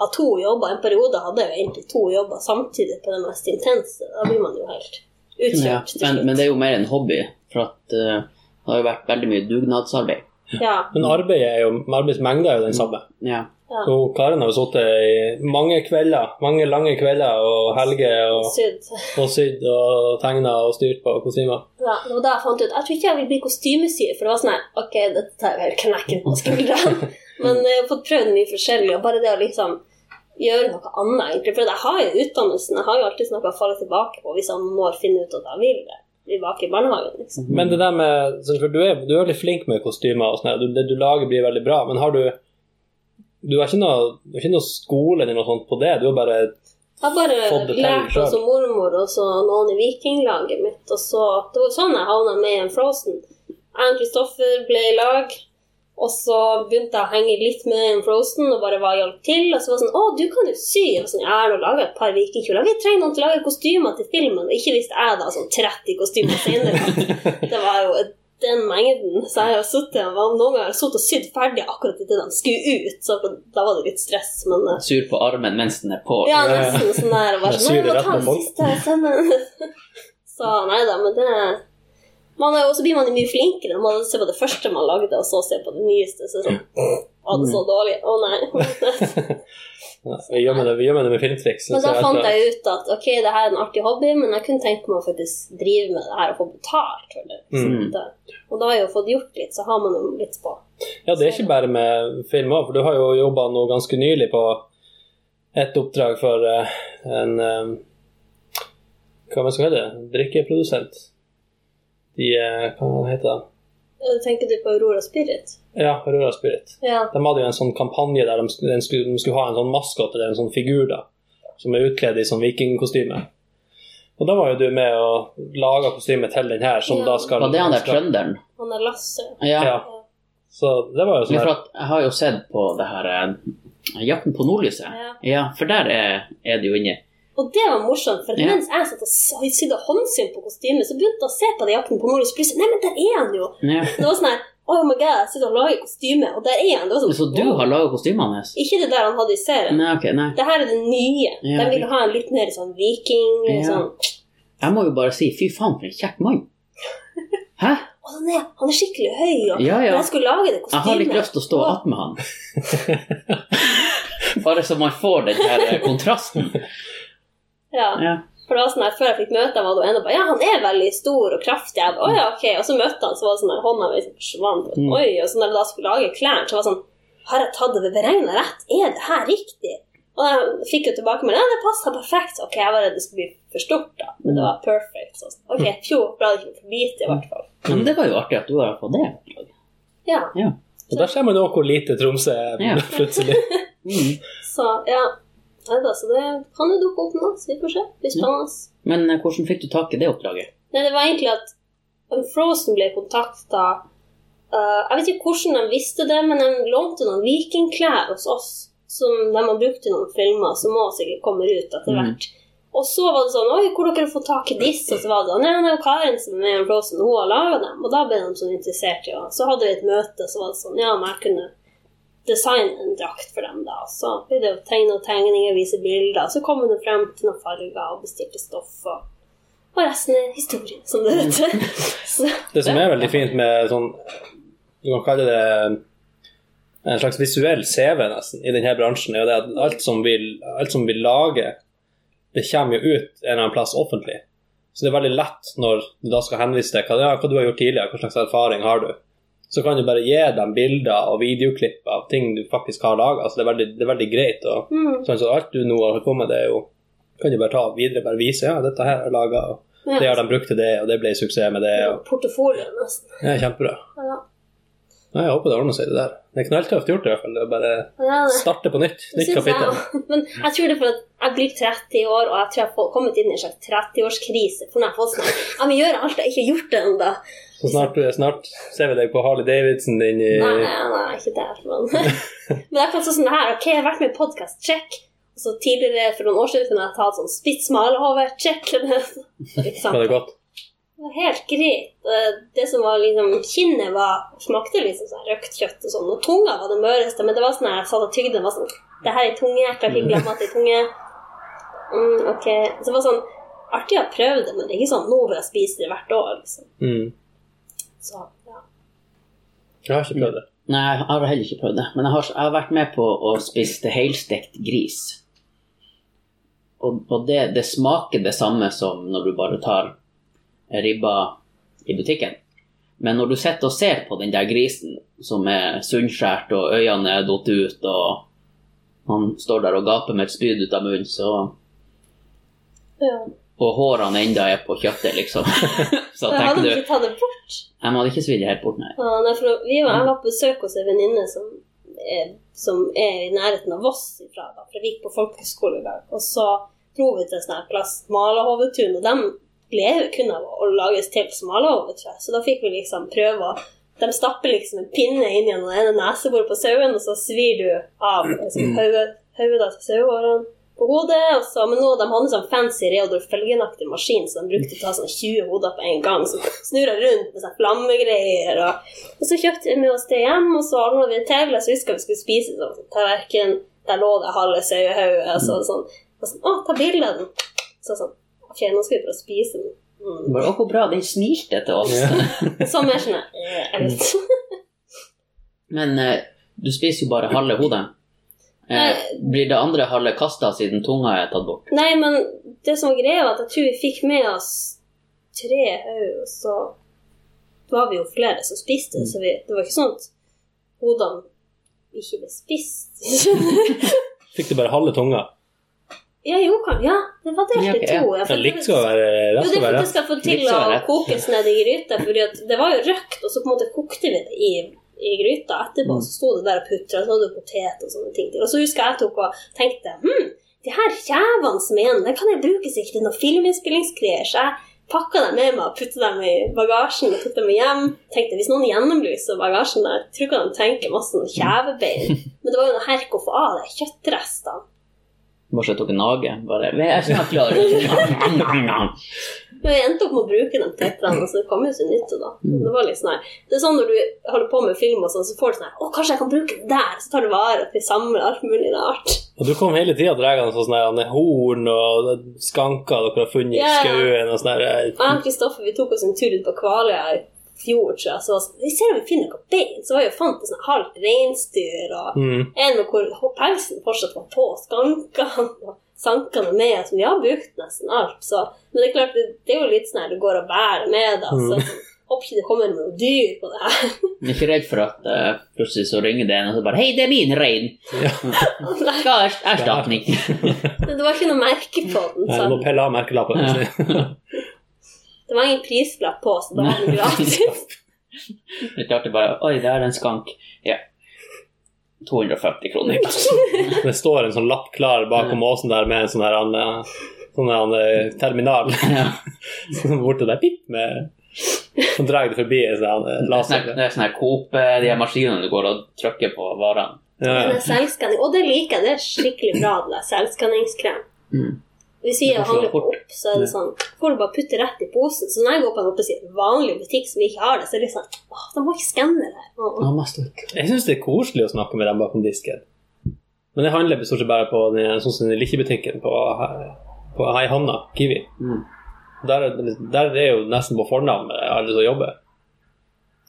ha to jobber. En periode hadde jeg jo egentlig to jobber samtidig på det mest intense. Da blir man jo helt utkjørt Ja, men, men det er jo mer en hobby, for at uh, det har jo vært veldig mye dugnadsarbeid. Ja, Men arbeidet er jo, arbeidsmengda er jo den samme. Ja. Så Karen har jo sittet i mange kvelder, mange lange kvelder og helger og, Sydd. og syd, og tegna og styrt på kostymer. Ja, det var da jeg fant ut Jeg tror ikke jeg vil bli kostymesyr, for det var sånn her Ok, dette tar jeg vel knekken på skuldrene. *laughs* Men jeg har fått prøvd mye forskjellig, og bare det å liksom gjøre noe annet, egentlig. For jeg har jo utdannelsen, jeg har jo alltid noe å falle tilbake på hvis jeg om noen år finner ut at jeg vil det. Tilbake i barnehagen, liksom. Men det der med For du er, du er veldig flink med kostymer, og sånn, det du lager, blir veldig bra. Men har du Du har ikke noe, du har ikke noe skole eller noe sånt på det? Du har bare Jeg har bare Fått det til lært selv. også mormor og så noen i vikinglaget mitt, og så Det var sånn jeg havna med i en Frozen. Jeg og Kristoffer ble i lag, og så begynte jeg å henge litt med i en Frozen og bare var hjalp til. Og så var det sånn 'Å, du kan jo sy.' Var sånn, jeg har nå laga et par vikingkjoler. Vi trenger noen til å lage kostymer til filmen. Og ikke visste jeg da sånn 30 kostymer senere det var jo den mengden. Så jeg har sittet og noen ganger sittet og sydd ferdig akkurat idet de skulle ut. Så da var det litt stress, men eh, Sur på armen mens den er på. ja, nesten sånn der. Bare «Nei, må rett ta den siste stemmen. *laughs* Så nei da, men det man er, Og så blir man jo mye flinkere når man ser på det første man lagde, og så ser på det nyeste. Så sånn Det er så dårlig. Å nei. *laughs* Vi gjør med det, vi gjør med, det med filmtriks. Men da fant jeg ut at ok, det her er en artig hobby, men jeg kunne tenke meg å faktisk drive med det her og få betalt for det. Mm. Og da har jeg jo fått gjort litt, så har man jo litt på. Ja, det er ikke bare med film òg, for du har jo jobba nå ganske nylig på et oppdrag for eh, en eh, Hva man skal hete det? Drikkeprodusent. De eh, Hva heter det? Eh, Tenker du på Aurora Spirit? Ja, Aurora Spirit. Ja. De hadde jo en sånn kampanje der de, sk- de, skulle, de skulle ha en sånn maskot eller en sånn figur da, som er utkledd i sånn vikingkostyme. Og da var jo du med og laga kostyme til den her, som Ja. da skal Var det han der trønderen? Han er Lasse. Ja. Ja. Så det var jo sånn her jeg har jo sett på det her eh, Jakten på nordlyset. Ja. Ja, for der er, er det jo inni. Og det var morsomt, for Ja. mens jeg satt og sydde håndsyn på kostymet, så begynte jeg å se på det jakten på Nordlys, plutselig Nei, men der er han jo! Ja. *laughs* Det var sånn her Oh my god, jeg sitter og lager kostyme, og der er han! Sånn, Så du har laga kostymene hans? Ikke det der han hadde i serien. Nei, ok, nei. Det her er det nye. Ja, De vil ville ha en litt mer sånn viking Ja. sånn. Jeg må jo bare si fy faen, for en kjekk mann. *laughs* Hæ? Og han er, han er skikkelig høy, og Ja, ja. jeg skulle lage det Jeg har litt lyst til å stå attmed han. *laughs* Bare så man får den her eh, kontrasten. Ja. Ja. For det var sånn her, Før jeg fikk møte ham, var det ene bare Ja, han er veldig stor og kraftig. Jeg bare, «Å, ja, ok. Og så møtte han, så var det sånn her, hånda mi forsvant. Mm. Oi, og så når jeg da skulle lage klærne, så var det sånn Har jeg tatt det beregna rett? Er det her riktig? Og jeg fikk jo tilbakemelding. Ja, det passa perfekt. Ok, jeg var redd det skulle bli for stort, da. Men det var perfect. Så, ok, fjo, bra det ikke for lite, i hvert fall. Men det var jo artig at du var på det. Ja. Ja. Og der ser man jo hvor lite Tromsø er Ja. plutselig. Mm. *laughs* Så ja. Nei da, så det kan jo dukke opp nå, så vi får se. Det blir spennende. Men eh, hvordan fikk du tak i det oppdraget? Nei, det var egentlig at um, Frozen ble kontakta Jeg vet ikke hvordan de visste det, men de lånte noen vikingklær hos oss som de har brukt i noen filmer, som må sikkert kommer ut etter Mm. hvert. Og så var det sånn Oi, hvor dere fått tak i disse? Og så var det sånn, Nei, det er Karen som er med i Frozen, hun har laga dem. Og da ble de sånn interessert i henne. Så hadde vi et møte, så var det sånn Ja, men jeg kunne designe en drakt for dem, da. Så blir det å tegne og tegninger, vise bilder. Så kom det frem til noen farger og bestilte stoff. og og resten er historie, som det heter. *laughs* Det som er veldig fint med sånn Du kan kalle det en slags visuell CV nesten i denne bransjen, er jo det at alt som vil, alt som vi lage, det kommer jo ut en eller annen plass offentlig. Så det er veldig lett når du da skal henvise til hva, ja, hva du har gjort tidligere, hva slags erfaring har du. Så kan du bare gi dem bilder og videoklipp av ting du faktisk har laga. Altså det, det er veldig greit. Og, mm, sånn, så alt du nå har på med, det er jo kan du bare ta videre, bare vise ja, dette her er laga, og ja. det har de brukt til det, og det ble suksess med det. og Portefolio, nesten. ja, kjempebra. Ja. Jeg håper det ordner seg, det der. Det er knalltøft gjort, i hvert fall. Det er bare Ja, starte på nytt. Nytt synes jeg kapittel. Men jeg tror det er for at jeg blir 30 år, og jeg tror jeg har kommet inn i en slags 30-årskrise. For når jeg får sånn Ja, men gjør alt jeg ikke har gjort det ennå. Så snart, snart ser vi deg på Harley Davidson din i Nei, nei, ikke der, men *laughs* Men det er si sånn her. Ok, jeg har vært med i podkast, check. Og så tidligere, for noen år siden, kunne jeg tatt sånn spits malehove, check. *laughs* Var det godt? Det var helt greit. Eh, Det som var liksom Kinnet var, smakte liksom sånn røkt kjøtt og sånn. Og tunga var det møreste, men det var sånn jeg satt og tygde, det var sånn Det her er tunge, jeg klarer ikke *laughs* glemme at det er tunge. Mm, ok. Så det var sånn artig å prøve det, men det er ikke sånn nå vil jeg spise det hvert år, liksom. Mm. Så, ja. Jeg har ikke prøvd det. Nei, jeg har heller ikke prøvd det. Men jeg har, jeg har vært med på å spise helstekt gris. Og, og det, det smaker det samme som når du bare tar ribba i butikken. Men når du sitter og ser på den der grisen som er sunnskjært og øynene er datt ut, og han står der og gaper med et spyd ut av munnen, så ja. Og hårene enda er på kjøttet, liksom. *laughs* så Jeg hadde du ikke tatt det bort. Jeg hadde ikke svidd det helt bort, nei. Ja, nei, vi var, jeg var på besøk hos en venninne som, som er i nærheten av Voss ifra. Da, for vi gikk på folkehøyskole i dag. Og så dro vi til en sånn plass, Malahovetun, og de lever kun av å lages til som malahove, tror jeg. Så da fikk vi liksom prøve å De stapper liksom en pinne inn gjennom det ene neseboret på sauen, og så svir du av liksom, hodet hodet til sauehårene på hodet. Og så, men nå de hadde sånn fancy Reodor Felgen-aktig maskin, så de brukte å ta sånn 20 hoder på en gang. Så snurra rundt med sånn flammegreier. Og, og så kjøpte vi med oss det hjem, og så ordna vi det til. Så husker vi skulle spise sånn tallerken. Der lå det halve sauehauget. Og så sånn, og sånn Å, ta bilde av den. Så sånn Ok, nå skal vi prøve å spise den. Mm. Bare, Å, hvor bra, den smilte til oss. Ja. *laughs* Så mer sånn Jeg vet. Men eh, du spiser jo bare halve hodet. Eh, blir det andre halve kasta siden tunga er tatt bort? Nei, men det som var greia, var at jeg tror vi fikk med oss tre hoder, og så var vi jo flere som spiste, så vi, det var ikke sånn at hodene ikke ble spist. *laughs* Fikk du bare halve tunga? ja, jo, kan, ja, det var delt i to. ja. Likt skal være rett. at det skal få til å kokes ned i gryta, for det var jo røkt, og så på en måte kokte vi det i, i gryta etterpå, Mm. så sto det der og putra, så hadde du potet og sånne ting til. Og så husker jeg jeg tok og tenkte hm, de her kjevene som er igjen, de kan jeg bruke sikkert til noen filminnspillingsgreier, så jeg pakka dem med meg og putta dem i bagasjen og tok dem hjem. Tenkte hvis noen gjennomlyser bagasjen der, tror ikke de tenker masse sånn kjevebein. *laughs* Men det var jo noe herk å få av de kjøttrestene. Tok en nage. Bare Vi er snart klare. *laughs* Men jeg endte opp med å bruke de tetterne, så det kom jo så nytte, da. Det var litt sånn her. Det er sånn når du holder på med film og sånn, så får du sånn her Å, kanskje jeg kan bruke det der? Så tar du vare på samler alt mulig rart. Og du kom hele tida dragende sånn sånne horn og skanker dere har funnet i ja. skauen og sånn her. Jeg og Kristoffer vi tok oss en tur ut på Kvaløya i fjor, tror jeg. Så sånn, vi ser om vi finner noe bein. Så var jeg og fant et sånn halvt reinsdyr, og Mm. en med hvor pelsen fortsatt var på skankene. og Sankene med, som vi har brukt nesten alt. Så. Men det er klart, det, det er jo litt sånn her du går og bærer med deg. Så Mm. håper ikke det kommer noe dyr på det her. *laughs* Jeg er ikke redd for at uh, plutselig så ringer det en og så bare Hei, det er min rein! Ja. Skal ha erstatning. det var ikke noe merke på den. Nei, du må pelle av merkelappen. Ja. *laughs* det var ingen prislapp på, så da var *laughs* det gratis. Det klarte bare Oi, der er en skank. Ja. 250 kroner. *laughs* Det står en sånn lapp klar bakom åsen der med en sånn her eh, sånn terminal. *laughs* Ja. Borte der, pip, med Som drar det forbi en sånn Det sånn laser. det er sånn her Coop, eh, de her maskinene du går og trykker på varene. Ja, ja. selvskanning, og det liker jeg. Det er skikkelig bra, det der selvskanningskrem. Mm. Hvis vi handler på fort. opp, så er det sånn får du bare putte rett i posen. Så når jeg går på en holdt å si, vanlig butikk som ikke har det, så er det sånn Åh, de må ikke skanne det. Åh, Ja. Jeg syns det er koselig å snakke med dem bakom disken. Men jeg handler stort sett bare på den, sånn som den Likkjebutikken på, på Haihanna, Kiwi. Mm. Der, er- der er jo nesten på fornavn med alle som jobber.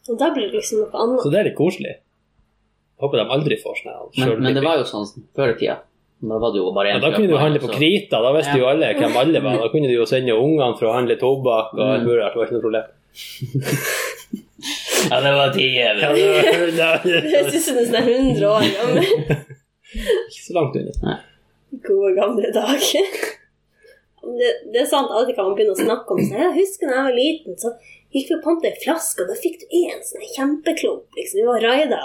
Og da blir det liksom noe annet. Så det er litt koselig. Håper de aldri får sånn Men, men det var jo sånn før i tida. Da var det jo bare ja, Da kunne du handle på Krita, da visste Ja. jo alle hvem alle var. Da kunne du jo sende ungene for å handle tobakk og alt Mm. mulig rart. Det var ikke noe problem. *laughs* Ja, det var tider. Ja, det var, *laughs* det høres ut som en sånn 100 år gammel. *laughs* ikke så langt unna. Gode, gamle dager. Det, det er sant, alltid kan man begynne å snakke om det. Jeg husker da jeg var liten, så gikk vi og panta ei flaske, og da fikk du en sånn kjempeklump. Liksom. Vi var raida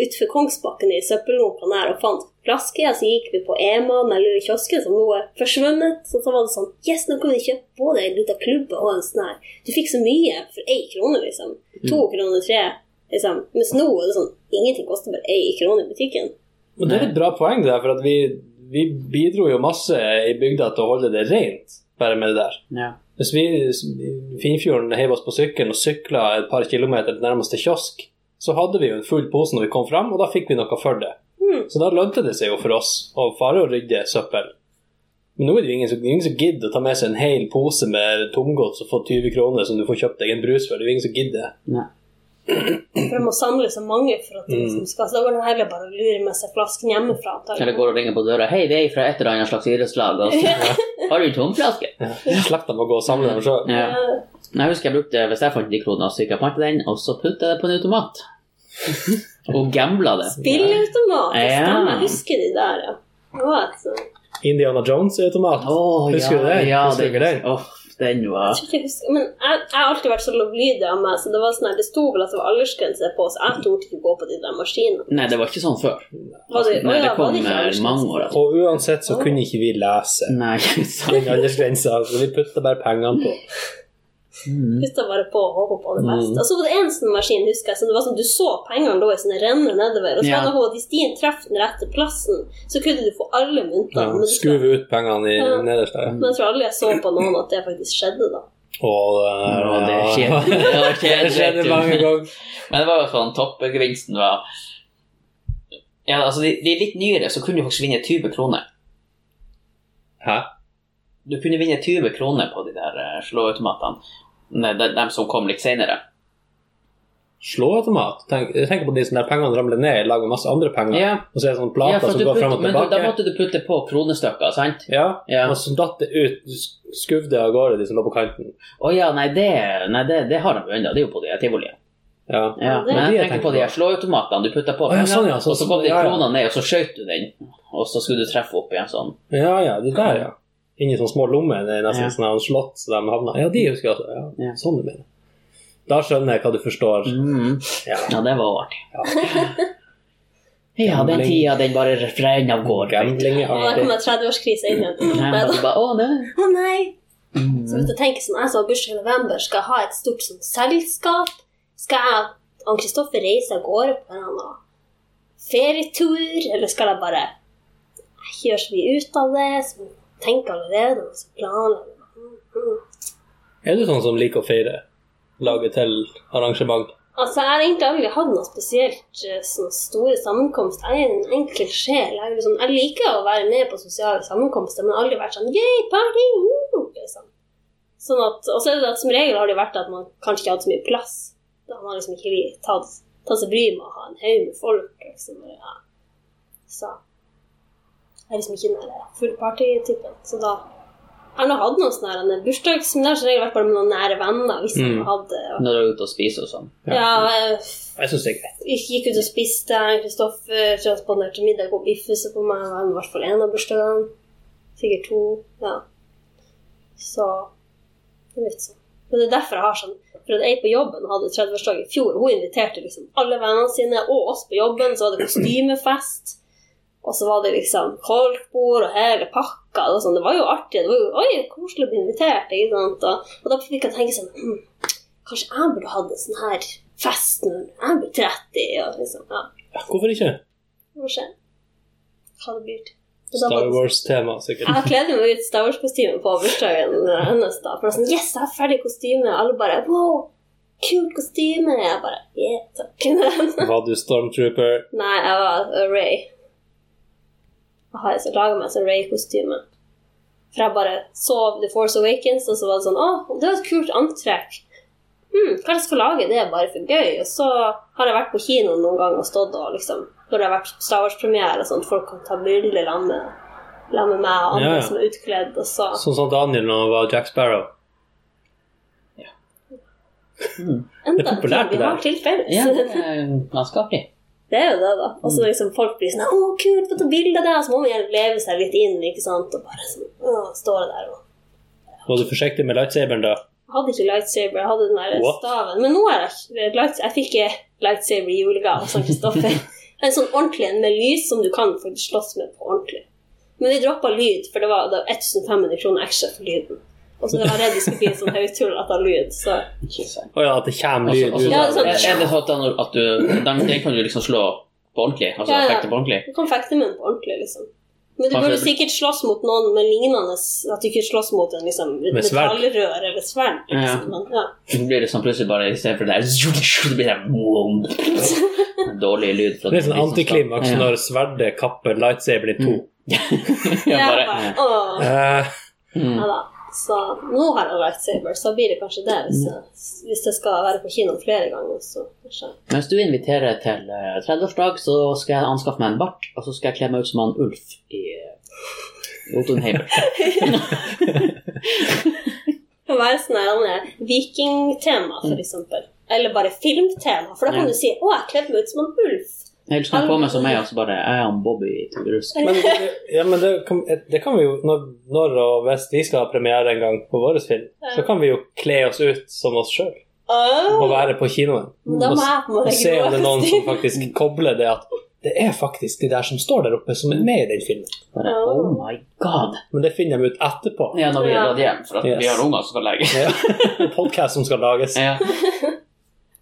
utenfor Kongsbakken i søppelrunka der og fant flasker. Så gikk vi på Ema, eller kiosken som nå er forsvunnet. Så, så var det sånn Yes, nå kan vi kjøpe både en liten klubbe og en sånn her. Du fikk så mye for én krone, liksom. To kroner, tre. Liksom. Mens nå er det sånn Ingenting koster bare én krone i butikken. Men det er et bra poeng, det der, for at vi, vi bidro jo masse i bygda til å holde det rent, bare med det der. Ja. Hvis vi i Finfjorden heiv oss på sykkelen og sykla et par kilometer til nærmeste kiosk, så hadde vi jo en full pose når vi kom fram, og da fikk vi noe for det. Mm. Så da lønte det seg jo for oss å fare og rydde søppel. Men nå er det jo ingen som, ingen som gidder å ta med seg en hel pose med tomgods og få 20 kroner som du får kjøpt deg en brus for. Det er jo ingen som gidder. Nei. For de må samle så mange for at Mm. liksom skal Så da går de heller bare og lurer med seg flasken hjemmefra. Eller går og ringer på døra. Hei, vi er fra et eller annet slags idrettslag. Og så *laughs* har du en tomflaske? Slekta må gå og samle dem sjøl. Ja. Ja. Jeg husker jeg brukte, Hvis jeg fant de kronene, så gikk jeg og panta den, og så putta jeg det på en automat. Og gambla det. Spilleautomat, Ja. stemmer. Jeg husker de der, ja. Sånt- Indiana Jones-automat. Oh, Husker du det? Ja, Husker det, den? Den var jeg jeg husker, Men jeg, jeg har alltid vært så lovlydig av meg, så det var sånn her, det sto vel at det var aldersgrense på, så jeg torde ikke gå på de der maskinene. Nei, det var ikke sånn før. Det, Nei, det var kom det eh, mange år etter. Og uansett så kunne ikke vi lese Nei, *laughs* den aldersgrensa, så vi putta bare pengene på. Mm. Putta bare på og håpa på det beste. Mm. Og så var det en sånn maskin, husker jeg, som det var sånn du så pengene lå i sånne renner nedover. Og så Ja. var det noe, hvis de traff den rette plassen, så kunne du få alle myntene. Ja, Skuve ut pengene i Ja. nederst der. men jeg tror aldri jeg så på noen at det faktisk skjedde, da. Og *laughs* det, skjedde. Det skjedde, det skjedde mange ganger. Men det var jo sånn toppgevinsten var Ja, altså de, de litt nyere så kunne du faktisk vinne 20 kroner. Hæ? Du kunne vinne 20 kroner på de der eh, slåautomatene. De, de som kom litt senere. Slåautomat? Tenk, jeg tenker på de som der pengene ramler ned i lag med masse andre penger. Ja. Og så er det sånne plater ja, som går frem og tilbake. men da, da måtte du putte på kronestykker, sant? Ja, Ja. og så datt det ut. Du sk- av gårde, de som lå på kanten. Å ja, nei, det, nei det, det har de ennå. Det er jo på de tivoliene. Ja. Ja, det- men jeg tenker på de her slåautomatene. Du putta på oh, ja, sånn, ja, så, og så kom de ja, ja. kronene ned, og så skjøt du den. Og så skulle du treffe opp igjen sånn. ja, ja, de der, ja. Inni sånne små lommer. Det er nesten Ja. sånn slott så de havna. Ja, de husker jeg også. Ja. Ja. Sånn du mener. Da skjønner jeg hva du forstår. Mm. Ja. Ja, det var artig. Ja. Ja, den tida den bare renner av gårde. Gambling Og der artig. 30-årskrise inn igjen. Da. å nei. Å nei! Så begynte jeg du tenker sånn, Jeg som har bursdag i november, skal jeg ha et stort sånn selskap? Skal jeg og Kristoffer reise av gårde på en eller annen ferietur? Eller skal jeg bare ikke gjør så mye ut av det, så tenker allerede og så planlegger. Mm. Er du sånn som liker å feire? Lage til arrangement? Altså, Jeg har egentlig aldri hatt noe spesielt sånn store sammenkomst. Jeg er en enkel sjel. Jeg, liksom, jeg liker å være med på sosiale sammenkomster, men aldri vært sånn Yay, party, woo, liksom. Sånn at, og så er det at som regel har det vært at man kanskje ikke hadde så mye plass. Da har man liksom ikke tatt, tatt seg bryet med å ha en haug med folk. liksom. Ja. Så jeg er liksom ikke den der full party-typen. Så da jeg har nå hatt noen sånne her bursdags... Men det har som regel vært bare med noen nære venner. hvis Mm. jeg hadde... Og, Når du er ute og spiser og sånn. ja, jeg Jeg syns det er greit. gikk ut og spiste. Kristoffer transponderte middag og biffhuset på meg. Det var i hvert fall én av bursdagene. Sikkert to. Ja. Så det er litt sånn. Men det er derfor jeg har sånn For at ei på jobben hadde 30-årsdag i fjor. Hun inviterte liksom alle vennene sine og oss på jobben. Så var det kostymefest. Og så var det liksom koldtbord og hele pakka. Og sånn, det var jo artig. Det var jo oi, koselig å bli invitert. Ikke sant? Og, og da fikk jeg tenke sånn hm, Kanskje jeg burde hatt en sånn her fest når jeg blir 30. Og liksom, ja. Ja, hvorfor ikke? Se hva det blir til. Star Wars-tema, sikkert. Jeg kledde meg ut Star Wars-kostyme på bursdagen hennes. da. For sånn, yes, jeg har ferdig kostyme. Og alle bare wow, kult kostyme. Jeg bare yeah, takk. Var du Stormtrooper? Nei, jeg var uh, Ray. Jeg har laga meg sånn Ray-kostyme. For jeg bare så The Force Awakens, og så var det sånn Å, det var et kult antrekk. Hmm, hva jeg skal lage? Det er bare for gøy. Og så har jeg vært på kino noen ganger og stått og liksom Når det har vært Star Wars-premiere og sånn, folk kan ta bilder sammen med, meg og andre Ja, ja. som er utkledd, og så Sånn som Daniel når han var Jack Sparrow. *laughs* Enda Det er populært, ting vi det har der. til felles. Ja, det er ganske artig. Det er jo det, da. Og så liksom folk blir sånn 'Å, kult, få ta bilde av deg.' Så må man gjerne leve seg litt inn, ikke sant. Og bare sånn å, står der og Var du forsiktig med lightsaberen da? Jeg hadde ikke lightsaber, jeg hadde den der What? staven. Men nå er jeg lights... Jeg fikk lightsaber i julegave av Sankt Kristoffer. *laughs* En sånn ordentlig en med lys som du kan faktisk slåss med på ordentlig. Men de droppa lyd, for det var, det var 1500 kroner ekstra for lyden. Og så var det redd skulle bli sånn høytullete lyd, så Ikke sant. Å ja, at det kommer Altså, lyd altså, ut Ja, av det er det. sånn at, du den, den kan du liksom slå på ordentlig? Altså Ja, ja. effekter på ordentlig? du kan fekte med den på ordentlig, liksom. Men du burde sikkert slåss mot noen med lignende At du ikke slåss mot en liksom, Med metallrør eller sverd. Liksom. Ja. ja. Så blir det sånn plutselig bare i stedet for det der *laughs* så blir det boom. Dårlig lyd. Det er sånn antiklimaks Ja. når sverdet kapper lightsaberen i to. *laughs* ja, Ja, bare, ja. åh. Uh, mm. Ja da. Så nå har jeg lightsaber, så blir det kanskje det hvis jeg, hvis jeg skal være på kino flere ganger. Så kanskje. Hvis du inviterer til eh, 30-årsdag, så skal jeg anskaffe meg en bart, og så skal jeg kle meg ut som han Ulf i eh, Det kan *laughs* *laughs* være sånn vikingtema, for eksempel. Eller bare filmtema. For da kan du si 'Å, jeg kledde meg ut som en ulv'. Ellers kan jeg komme som meg, og så bare Jeg er han Bobby Turusk. *laughs* men det, ja, men det kan, det kan vi jo når, når og hvis vi skal ha premiere en gang på vår film, så kan vi jo kle oss ut som oss sjøl og være på kinoen. Da Og, må jeg på og se om det er noen som *laughs* faktisk kobler det at det er faktisk de der som står der oppe, som er med i den filmen. Bare, oh my god. Men det finner de ut etterpå. Ja, når vi er dratt hjem, for at Yes. vi har unger som skal legges. Ja. *laughs* Podkast som skal lages. Ja.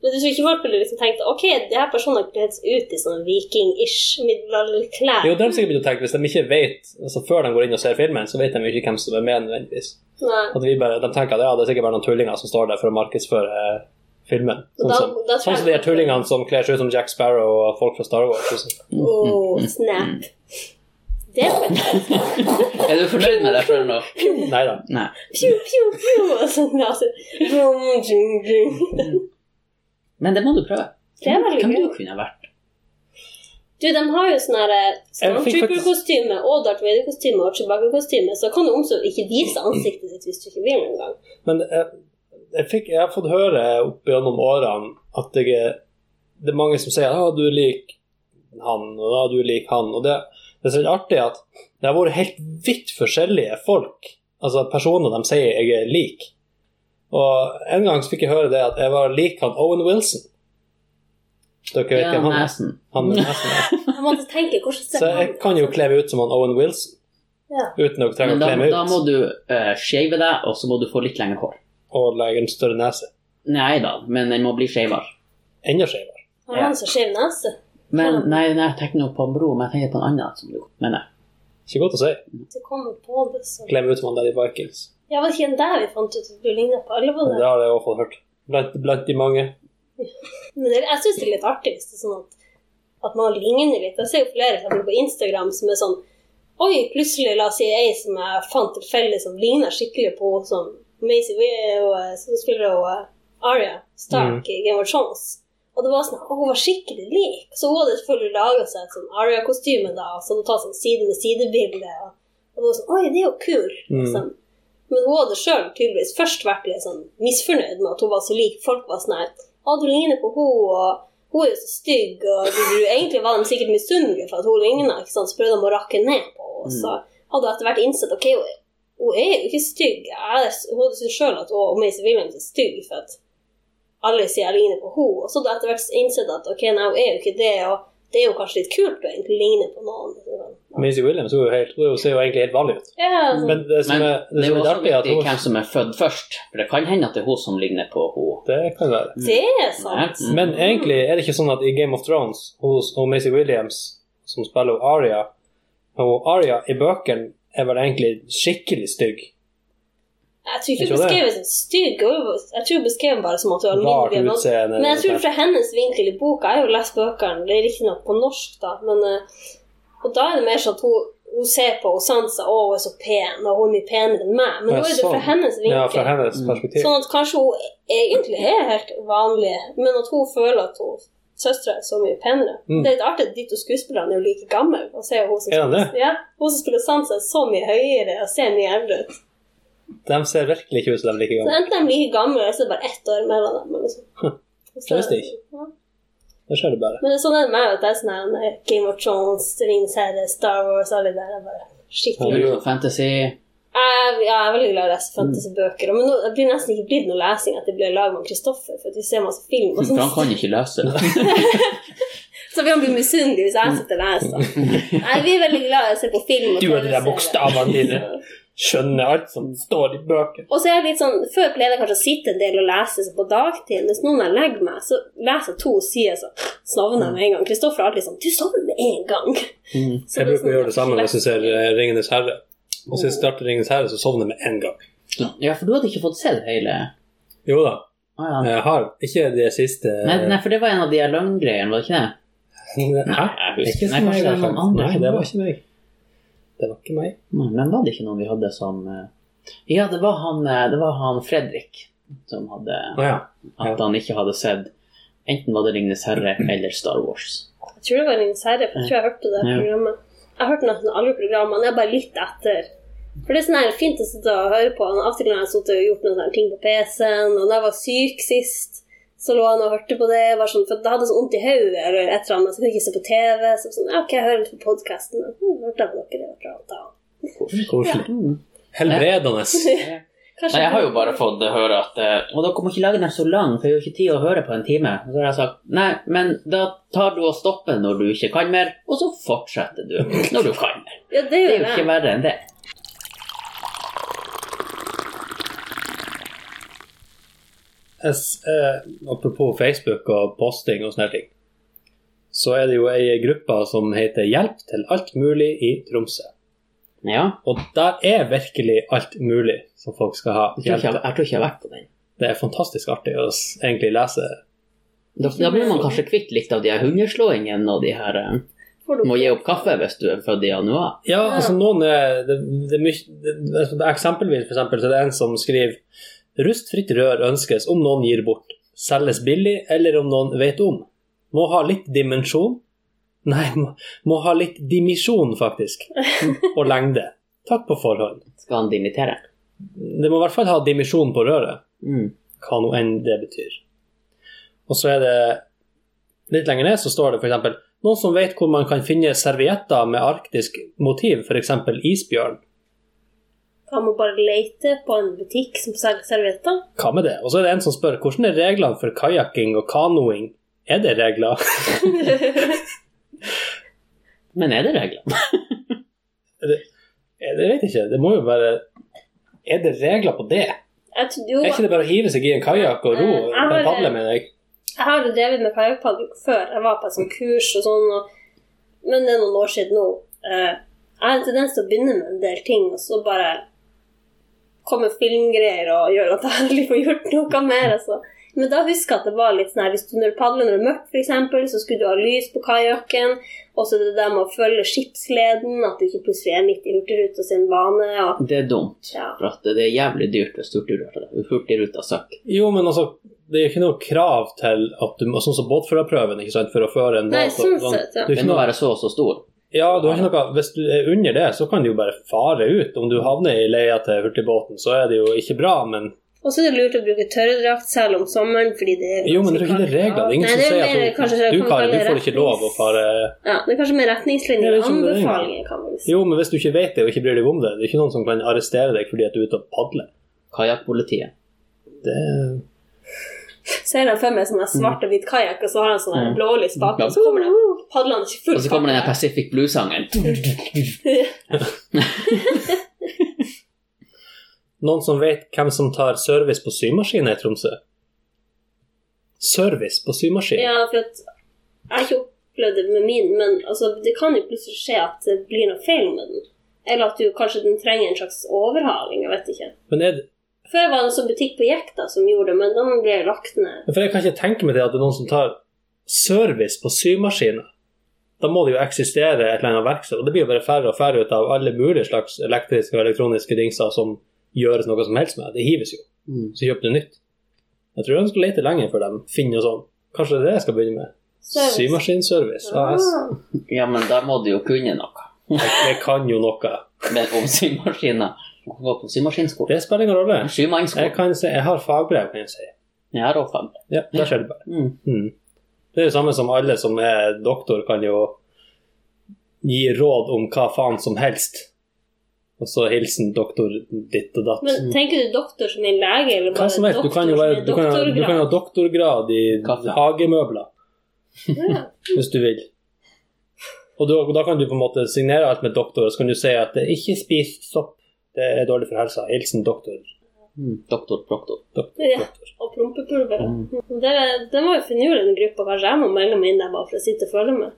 Men du tror ikke folk ville liksom tenkt ok, de her personene seg ut i sånn viking-ish middelalderklær. Jo, de har sikkert begynt å tenke, Hvis de ikke vet, altså før de går inn og ser filmen, så vet de ikke hvem som er med nødvendigvis. Nei. At vi bare, De tenker at ja, det er sikkert bare noen tullinger som står der for å markedsføre eh, filmen. Sånn Da- som, da sånn som de her tullingene som kler seg ut som Jack Sparrow og folk fra Star Wars. Liksom. Åh, snap. Det er Er du fornøyd med deg sjøl nå? Nei da. Pju, pju, pju, og sånn, altså. Men det må du prøve. Det er veldig Hvem gøy. du kunne vært? Du, de har jo sånn her eh, Stormtrooper-kostyme og Darth Vader-kostyme og Chewbacca-kostyme, så kan du omså ikke vise ansiktet ditt hvis du ikke vil engang. Men jeg, jeg, fikk, jeg har fått høre opp gjennom årene at jeg, det er mange som sier at du er lik han, og da du er lik han. Og det, det er så artig at det har vært helt vidt forskjellige folk, altså personer de sier jeg er lik. Og en gang så fikk jeg høre det at jeg var lik han Owen Wilson. Dere vet Ja, hvem han er? Han med nesen. *laughs* Jeg måtte tenke hvordan ser Så jeg kan jo kle meg ut som han Owen Wilson Ja. uten å trenge Men å kle meg da må du uh, shave deg, og så må du få litt lengre hår. og legge en større nese. Nei da, men den må bli skeivere. Enda skeivere. Har han så skjev nese? Men nei, nei, jeg tenker nå på en bro, men jeg tenker på en annen som du mener. Ikke godt å si. På det, så Glem ut som han der i Vikings. Ja, var det ikke en der vi fant ut at du ligna på? Var Det har jeg i hvert fall hørt. Blant, blant de mange. Men det, jeg syns det er litt artig hvis det er sånn at, at man ligner litt. Jeg ser jo flere eksempler på Instagram som er sånn Oi, plutselig, la oss si ei som jeg fant tilfeldig som ligner skikkelig på henne som Maisie og, eh, som spiller hun Aria Arya Stark i Game of Thrones. Og det var sånn, å, hun var skikkelig lik. Så hun hadde selvfølgelig laga seg et sånn Aria-kostyme, da, og så hadde hun tatt sånn side med side-bilde. Og, og det var sånn Oi, det er jo kult. Mm. Men hun hadde sjøl tydeligvis først vært litt sånn misfornøyd med at hun var så lik. Folk var sånn her Å, du ligner på henne, og hun er jo så stygg, og du, du, egentlig var de sikkert misunnelige for at hun ligna, så prøvde de å rakke ned på henne. Og så hadde hun etter hvert innsett ok, hun, hun er jo ikke stygg. Jeg, hun syntes sjøl at hun, Maisie Williams er stygg for at alle sier jeg ligner på henne. Og så hadde hun etter hvert innsett at ok, nei, hun er jo ikke det, og det er jo kanskje litt kult å egentlig ligne på noen. Ja, Maisie Williams hun helt, hun ser jo egentlig helt vanlig ut. altså. Men det som Men er, det det er som jo er også artig, viktig hun hvem som er født først. For det kan hende at det er hun som ligner på henne. Det kan være. det er sant. Mm. Men egentlig er det ikke sånn at i Game of Thrones hos Maisie Williams, som spiller Aria Og Aria i bøkene er vel egentlig skikkelig stygg. Jeg tror ikke Ikke hun det? beskrev som stygg. Jeg tror hun beskrev den bare som at hun har mindre. Men jeg tror fra hennes vinkel i boka Jeg har jo lest bøkene, det er riktignok på norsk, da, men eh, Og da er det mer sånn at hun, hun ser på og Sansa å, hun er så pen, og hun er mye penere enn meg. Men Ja, nå er det fra sånn. hennes vinkel. Ja, fra hennes perspektiv. Sånn at kanskje hun egentlig er helt vanlig, men at hun føler at hun søstera er så mye penere. Mm. Det er litt artig at de to skuespillerne er jo like gamle. Og ser hun, som Er spiller, ja, hun som spiller Sansa, er så mye høyere og ser mye eldre ut. De ser virkelig ikke ut som de er like Så gamle. enten de er like gamle, eller så er det bare ett år mellom dem. Liksom. Det visste jeg ikke. Ja. Det skjer det bare. Men det er sånn er det med meg, at det er sånn her Game of Thrones, herre, Star Wars, alle de der er bare skikkelig Ja, Fantasy jeg, ja, jeg er veldig glad i å lese fantasybøker. Men nå, det blir nesten ikke blitt noe lesing at det blir lag med Kristoffer, for at vi ser masse film. Og han sånn. kan ikke lese. *laughs* Så vil han bli misunnelig hvis jeg sitter og leser. Nei, vi er veldig glad i å se på film. Du og de der bokstavene dine. *laughs* Skjønner alt som står i bøkene. Og så er jeg litt sånn, Før pleide jeg kanskje å sitte en del og lese på dagtid. Hvis noen jeg legger meg, så leser jeg to sider, så sovner jeg med en gang. Kristoffer er alltid sånn 'Du sovner med en gang'. Mm. Jeg det er bruker å gjøre det samme sånn- hvis jeg ser eh, Ringenes herre. Hvis jeg starter Ringenes herre, så sovner jeg med en gang. Ja, for du hadde ikke fått sett hele Jo da, ah, ja. jeg har ikke det siste nei, nei, for det var en av de her løgngreiene, var det ikke det? Hæ? jeg husker- Ikke nei, det Nei, det var- var ikke meg. Det var ikke meg. Men var det ikke noen vi hadde som eh, Ja, det var han, eh, det var han Fredrik som hadde oh, ja. At han ikke hadde sett Enten var det Ringenes herre eller Star Wars. Jeg tror det var 'Ringenes herre, for jeg tror jeg hørte det Ja. programmet. Jeg har hørt nesten alle programmene, jeg er bare litt etter. For det er sånn her fint å sitte og høre på. Av og til når jeg har sittet og gjort noen ting på PC-en, og da jeg var syk sist, så lå han og hørte på det. Var sånn, for det hadde så vondt i hodet eller et eller annet, så kunne jeg ikke se på TV. Så sånn, ja, ok, jeg hører litt på podkasten. Hørte jeg på dere, det var bra. Koselig. Mm. Helbredende. *laughs* Nei, jeg har jo bare fått høre at eh, Og dere må ikke lage den så lang, for jeg har ikke tid å høre på en time. Så har jeg sagt nei, men da tar du og stopper når du ikke kan mer, og så fortsetter du når du kan mer. Ja, det Det er jo jo ikke verre enn det. Jeg s- eh, apropos Facebook og posting og sånne ting, så er det jo ei gruppe som heter Hjelp til alt mulig i Tromsø. Ja. Og der er virkelig alt mulig som folk skal ha hjelp jeg, til. jeg, tror ikke jeg har vært på den. Det er fantastisk artig å egentlig lese. Da, da blir man kanskje kvitt litt av de her hungerslåingene og de her eh, Får du- Må gi opp kaffe hvis du er født i januar. Ja, altså noen er det, det er mye, det, altså, Eksempelvis for eksempel, så det er det en som skriver Rustfritt rør ønskes om noen gir bort. Selges billig, eller om noen vet om. Må ha litt dimensjon. Nei, må, må ha litt dimisjon, faktisk. *laughs* Og lengde. Takk på forhånd. Skal han dimittere? Det må i hvert fall ha dimisjon på røret, Mm. hva nå enn det betyr. Og så er det Litt lenger ned så står det f.eks.: Noen som vet hvor man kan finne servietter med arktisk motiv, f.eks. isbjørn. Kan må bare lete på en butikk som selger servietter? Hva med det? Og så er det en som spør hvordan er reglene for kajakking og kanoing? Er det regler? *laughs* Men er det regler? *laughs* Jeg vet ikke. Det må jo være Er det regler på det? Jeg, tror- jo, Er ikke det bare å hive seg i en kajakk og ro? Eh, jeg har- padle mener jeg. Jeg har drevet med kajakkpadling før. Jeg var på et sånt kurs og sånn. Og, men det er noen år siden nå. Eh, Jeg har en tendens til å begynne med en del ting, og så bare kommer filmgreier og gjøre at jeg aldri får gjort noe mer. Altså. Men da husker jeg at det var litt sånn her, hvis du når du padler når det er mørkt, f.eks., så skulle du ha lys på kajakken. Og så det der med å følge skipsleden, at du ikke plutselig er midt i Hurtigruta sin bane. Og, Det er dumt. Ja. For at det er jævlig dyrt hvis Hurtigruta søkker. Jo, men altså, det er ikke noe krav til at du må, sånn som båtførerprøven, ikke sant, for å føre en båt. Nei, sånn sett, ja. Det Den må være så og så stor. Ja, du har ikke noe, hvis du er under det, så kan du jo bare fare ut. Om du havner i leia til hurtigbåten, så er det jo ikke bra, men og så er det lurt å bruke tørrdrakt selv om sommeren, fordi det er Jo, men det er ikke det regler. Det er ingen Nei, som det er sier at kanskje, du, du, kan Kari, du får ikke lov å fare Ja, det er kanskje mer retningslinjer er og som er. anbefalinger, kan vi si. Jo, men hvis du ikke vet det og ikke bryr deg om det, det er ikke noen som kan arrestere deg fordi at du er ute og padler. Kajakkpolitiet. Det Ser han for meg sånn her svart og hvit kajakk, og så har han sånn Mm. blålys bak, og så kommer det padlende i full Og så kommer den. Pacific Blue-sangen. *laughs* Noen som vet hvem som tar service på symaskiner i Tromsø? Service på symaskin? Ja, for at jeg har ikke opplevd det med min, men altså, det kan jo plutselig skje at det blir noe feil med den. Eller at du kanskje den trenger en slags overhaling, jeg vet ikke. Men er det, Før var det en sånn butikk på Jekta som gjorde det, men den ble lagt ned. for jeg kan ikke tenke meg det at det er noen som tar service på symaskiner. Da må det jo eksistere et eller annet verksted, og det blir jo bare færre og færre ut av alle mulige slags elektriske og elektroniske dingser som gjøres noe som helst med. Det hives jo. Mm. Så kjøper du nytt. Jeg tror de skal lete lenge før de finner noe sånn. Kanskje det er det jeg skal begynne med. Service. Symaskinservice AS. Ah. Ja, men da må du jo kunne noe. Jeg, jeg kan jo noe. *laughs* Men om symaskiner Du kan gå på symaskinskole. Det spiller ingen rolle. Jeg, kan si, jeg har fagbrev, kan jeg si. Jeg har også fagbrev. Ja, da skjer det bare. Mm. Mm. Det er det samme som alle som er doktor, kan jo gi råd om hva faen som helst. Og så hilsen doktor ditt og datt. Men tenker du doktor som en lege, eller bare som helst. Du kan jo være, som du kan, ha- du kan ha doktorgrad i Kaffe. hagemøbler, Ja. *laughs* hvis du vil. Og da, da kan du på en måte signere alt med doktor, og så kan du si at ikke spis sopp, det er dårlig for helsa. Hilsen doktor. Mm. Doktor Proktor. doktor, Ja. doktor. Og prompepulver. Mm. Det, det må jo finne en den gruppa, kanskje jeg må melde meg inn der bare for å sitte og følge med.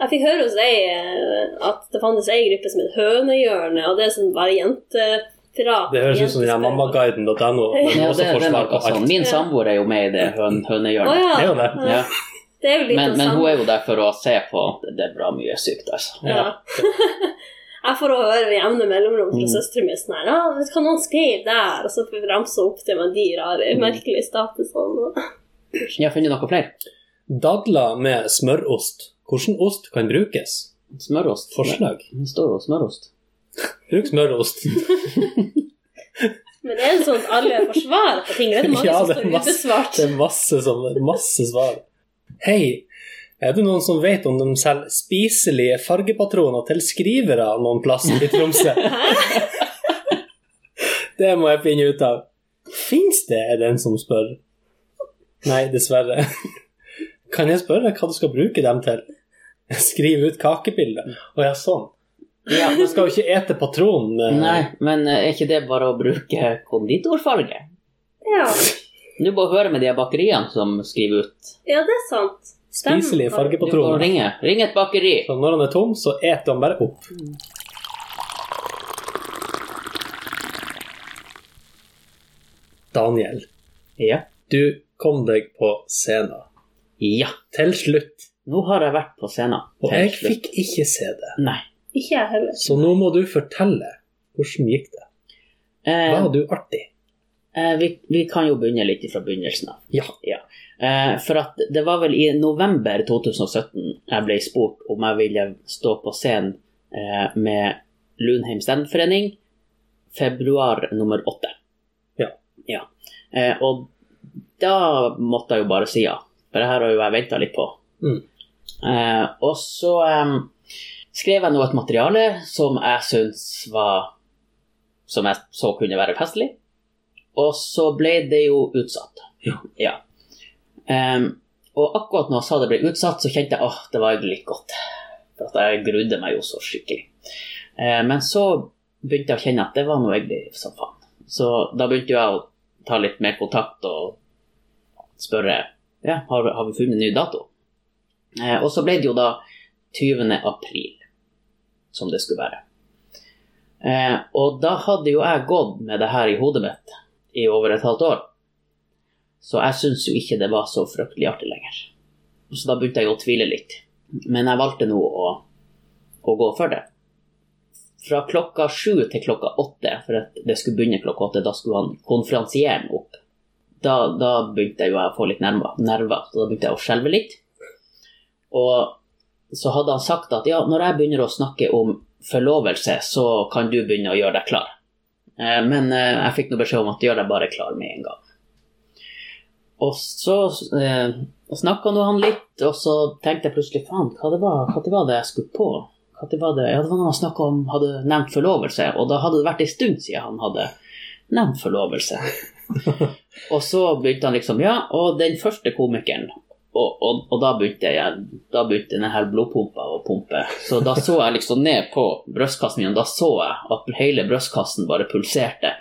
Jeg fikk høre hos ei eh, at det fantes ei gruppe som het Hønehjørnet, og det er sånn bare jenteprat. Det høres ut som den mammaguiden.no. *laughs* Ja, det, er sånn. Min samboer er jo med i det høn, hønehjørnet. Oh, ja. Det er jo det. Ja. Det er jo litt Men, men hun er jo der for å se på Det er bra mye sykt, altså. Ja. *laughs* jeg får å høre ved jevne mellomrom fra Mm. søsteren min sånn her Kan hva noen skrev der? Og så får vi ramse opp til meg de rare, Mm. merkelige statusene. Jeg har funnet noe flere. Dadler med smørost. Hvordan ost kan brukes? Smørost. Forslag. Det står jo smørost. Bruk smørost. Men det er sånn at alle forsvarer på ting. Det er mange Ja, som står ubesvart. Det er masse, som, masse svar. Hei, er det noen som vet om de selger spiselige fargepatroner til skrivere noen plass i Tromsø? *laughs* det må jeg finne ut av. Fins det, er det en som spør? Nei, dessverre. Kan jeg spørre hva du skal bruke dem til? Skrive ut kakebilder? Å ja, sånn. Ja. Du skal jo ikke ete patron med Nei, men eh, er ikke det bare å bruke konditorfarge? Ja. Du bare høre med de bakeriene som skriver ut. ja, det er sant. Må fargepatroner. ringe. Ring et bakeri. Så når han er tom, så eter han bare opp. Daniel, Ja. du kom deg på scenen. Ja. Til slutt. Nå har jeg vært på scenen. Og jeg slutt. fikk ikke se det. Nei. Ikke jeg heller. Så nå må du fortelle. Hvordan gikk det? Eh, Var du artig? Eh, vi, vi kan jo begynne litt fra begynnelsen av. Ja. ja. for at det var vel i november 2017 jeg ble spurt om jeg ville stå på scenen eh, med Lunheim Standforening februar nummer åtte. Ja. ja. Eh, og da måtte jeg jo bare si ja, for det her har jo jeg venta litt på. Mm. Eh, og så eh, skrev jeg nå et materiale som jeg syns var Som jeg så kunne være festlig. Og så ble det jo utsatt. Ja. Em, og akkurat når jeg sa det ble utsatt, så kjente jeg åh, det var egentlig litt godt. For at jeg grudde meg jo så skikkelig. Uh, men så begynte jeg å kjenne at det var noe egentlig som faen. Så da begynte jeg å ta litt mer kontakt og spørre ja, har, har vi funnet en ny dato. Uh, og så ble det jo da 20. april. som det skulle være. Eh, og da hadde jo jeg gått med det her i hodet mitt i over et halvt år. Så jeg syns jo ikke det var så fryktelig artig lenger. Så da begynte jeg å tvile litt. Men jeg valgte nå å, å gå for det. Fra klokka sju til klokka åtte, for det skulle begynne klokka åtte, da skulle han konferansieren opp. Da, da begynte jeg jo å få litt nerver, nerver, så da begynte jeg å skjelve litt. Og så hadde han sagt at ja, når jeg begynner å snakke om forlovelse, så kan du begynne å gjøre deg klar. Eh, Men eh, jeg fikk noe beskjed om at gjør deg bare klar med en gang. Og så eh, snakka nå han litt, og så tenkte jeg plutselig faen, hva det var, hva det var det jeg skulle på? Hva det var det? Ja, det var noe han snakket om, hadde nevnt forlovelse, og da hadde det vært en stund siden han hadde nevnt forlovelse. *laughs* og så begynte han liksom, ja, og den første komikeren, og, og, og da begynte jeg, da begynte denne her blodpumpa å pumpe. Så da så jeg liksom ned på brystkassen min, og da så jeg at hele brystkassen bare pulserte.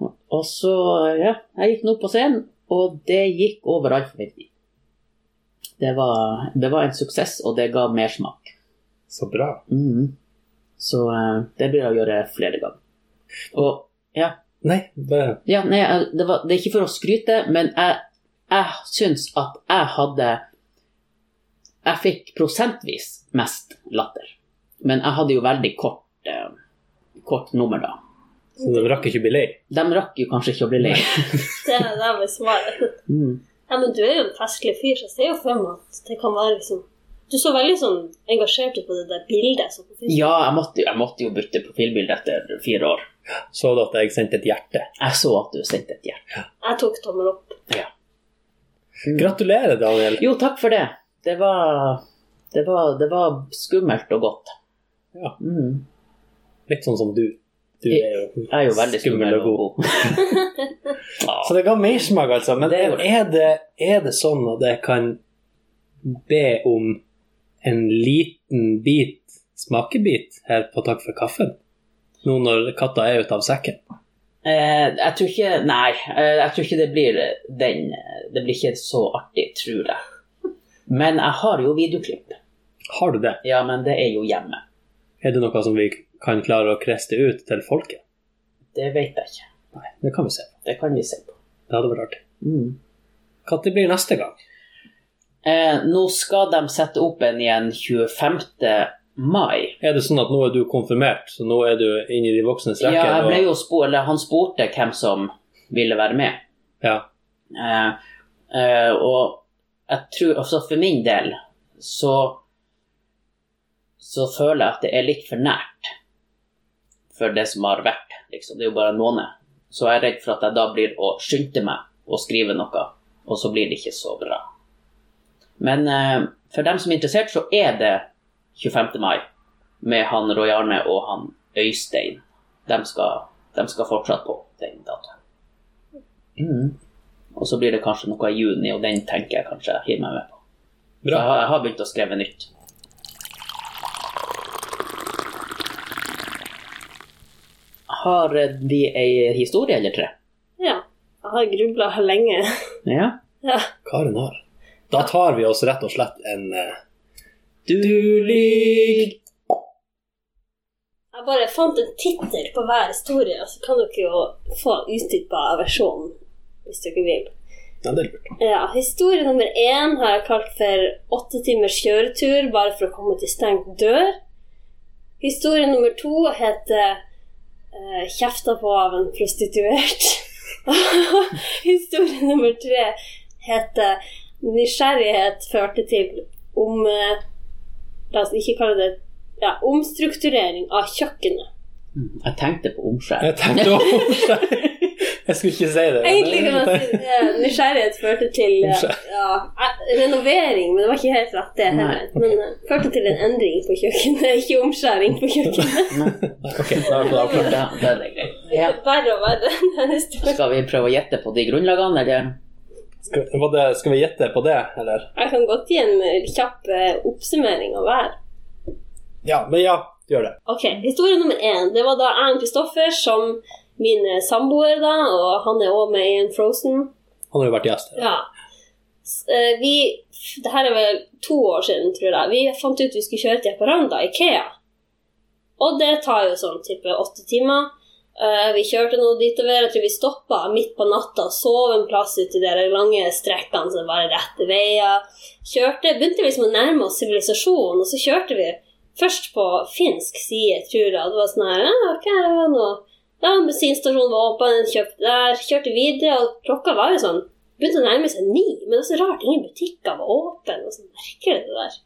Og så, ja, jeg gikk nå på scenen, og det gikk over all forventning. Det var, det var en suksess, og det ga mersmak. Så bra. Mm. Så eh, det blir å gjøre flere ganger. Og ja, Nei, bare ja nei, det, var, det er ikke for å skryte, men jeg, jeg syns at jeg hadde Jeg fikk prosentvis mest latter. Men jeg hadde jo veldig kort, eh, kort nummer da. Så de rakk ikke å bli lei? De rakk jo kanskje ikke å bli lei. *laughs* Det er det med svaret. Mm. Ja, men du er jo en festlig fyr, så jeg ser jo for meg at det kan være liksom Du så veldig sånn engasjert ut på det der bildet. Så på Ja, jeg måtte, jeg måtte jo bytte profilbilde etter fire år. Så du at jeg sendte et hjerte? Jeg så at du sendte et hjerte. Jeg tok tommel opp. Gratulerer, Daniel. Jo, takk for det. Det var, det var, det var skummelt og godt. Ja. Mm. Litt sånn som du. Du er jo, Jeg er jo veldig skummel og god. *laughs* Så det ga mersmak, altså. Men Det er, det. er, det, er det sånn at jeg kan be om en liten bit, smakebit, her på Takk for kaffen? Nå når katta er ute av sekken? Eh, jeg tror ikke Nei, eh, jeg tror ikke det blir den Det blir ikke så artig, tror jeg. Men jeg har jo videoklipp. Har du det? Ja, men det er jo hjemme. Er det noe som vi kan klare å kreste ut til folket? Det vet jeg ikke. Nei, det kan vi se på. Det kan vi se på. Det hadde vært artig. Mm. Når blir neste gang? Eh, nå skal de sette opp en igjen 25. mai. Er det sånn at nå er du konfirmert, så nå er du inne i de voksnes rekker? Ja, jeg ble jo spå, eller han spurte hvem som ville være med. ja. Eh, eh, og jeg tror også for min del så så føler jeg at det er litt for nært for det som har vært. Liksom. Det er jo bare en måned. Så jeg er redd for at jeg da blir å skynde meg å skrive noe, og så blir det ikke så bra. Men eh, for dem som er interessert, så er det 25. mai med han Roy Arne og han Øystein. De skal, de skal fortsatt på den datoen. Mm. Og så blir det kanskje noe i juni, og den tenker jeg kanskje jeg hiver meg med på. Bra. jeg har, jeg har begynt å skrive nytt. Har vi ei historie eller tre? Ja. Jeg har grubla lenge. Ja. Ja. Karen har. Da tar vi oss rett og slett en eh, Du lig Jeg bare fant en tittel på hver historie, så kan dere jo få utdypa versjonen hvis dere vil. Ja, det er lurt. Ja, Historie nummer én har jeg kalt for åtte timers kjøretur bare for å komme til stengt dør. Historie nummer to heter eh, 'Kjefta på av en prostituert'. *laughs* Historie nummer tre heter 'Nysgjerrighet førte til om eh, La oss ikke kalle det ja, omstrukturering av kjøkkenet. Jeg tenkte på omskjær. Jeg tenkte å Jeg skulle ikke si det. men- Egentlig kan man si eh, nysgjerrighet førte til ja, renovering, men det var ikke helt rett det heller. Men uh, førte til en endring på kjøkkenet, *laughs* ikke omskjæring på kjøkkenet. Ok, da avklart det. Det er det greit. Ja. Verre og verre. *laughs* Skal vi prøve å gjette på de grunnlagene, eller? Skal, det, skal vi gjette på det, eller? Jeg kan godt gi en eh, kjapp eh, oppsummering av hver. Ja, men ja, gjør det. Ok, Historie nummer én. Det var da jeg og Kristoffer som min eh, samboer, da, og han er også med i en Frozen. Han har jo vært gjest. Ja. Eh, Vi Det her er vel to år siden, tror jeg. Vi fant ut vi skulle kjøre til Haparanda, Ikea. Og det tar jo sånn type åtte timer. Eh, vi kjørte nå ditover. Jeg tror vi stoppa midt på natta og sov en plass ute i de lange strekkene som var rette veier. Kjørte, Begynte liksom å nærme oss sivilisasjonen, og så kjørte vi først på finsk side, tror jeg. Det var sånn her ja, ok, det var noe ja, Bensinstasjonen var åpen, kjøpte der, kjørte videre, og klokka var jo sånn Begynte å nærme seg ni, men det er så rart, ingen butikker var åpne. Og merker det der.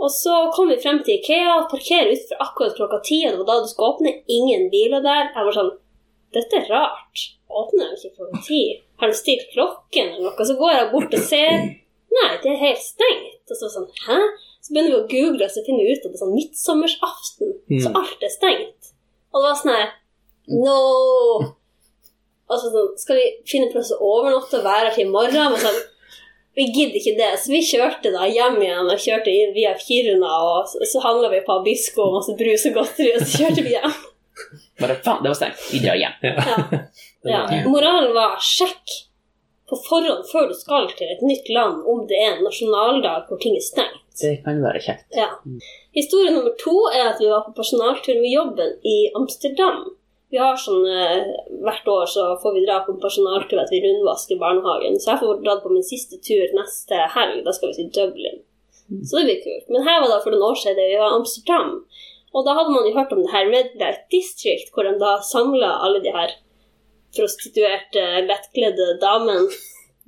Og så kom vi frem til Ikea, parkerer utenfor akkurat klokka ti, og det var da du skulle åpne. Ingen biler der. Jeg var sånn Dette er rart. Åpner de ikke klokka ti? Har de stilt klokken eller noe? Så går jeg bort og ser. Nei, det er helt stengt. Og så sånn Hæ? Så begynner vi å google, og så finner vi ut at det er sånn midtsommersaften. Så Mm. alt er stengt. Og det var sånn her No! Og så sånn, Skal vi finne plass å overnatte og være her til i morgen? Men sånn, vi gidder ikke det, så vi kjørte da hjem igjen og kjørte via Kiruna. Og så, så handla vi på Abisko og masse brus og godteri, og så kjørte vi hjem. Bare faen, det var stengt. Vi drar hjem. Ja. Ja. *laughs* Moralen var sjekk på forhånd før du skal til et nytt land om det er en nasjonaldag hvor ting er stengt. Det kan være kjekt. Ja. Historie nummer to er at vi var på personaltur med jobben i Amsterdam. Vi har sånn, eh, Hvert år så får vi dra på en personaltur at vi rundvasker barnehagen. Så jeg får dratt på min siste tur neste helg. Da skal vi til Dublin. Så det blir kult. Men her var da for noen år siden vi var i Amsterdam. Og da hadde man jo hørt om det her Red Light District, hvor de da samla alle de her prostituerte, lettkledde damene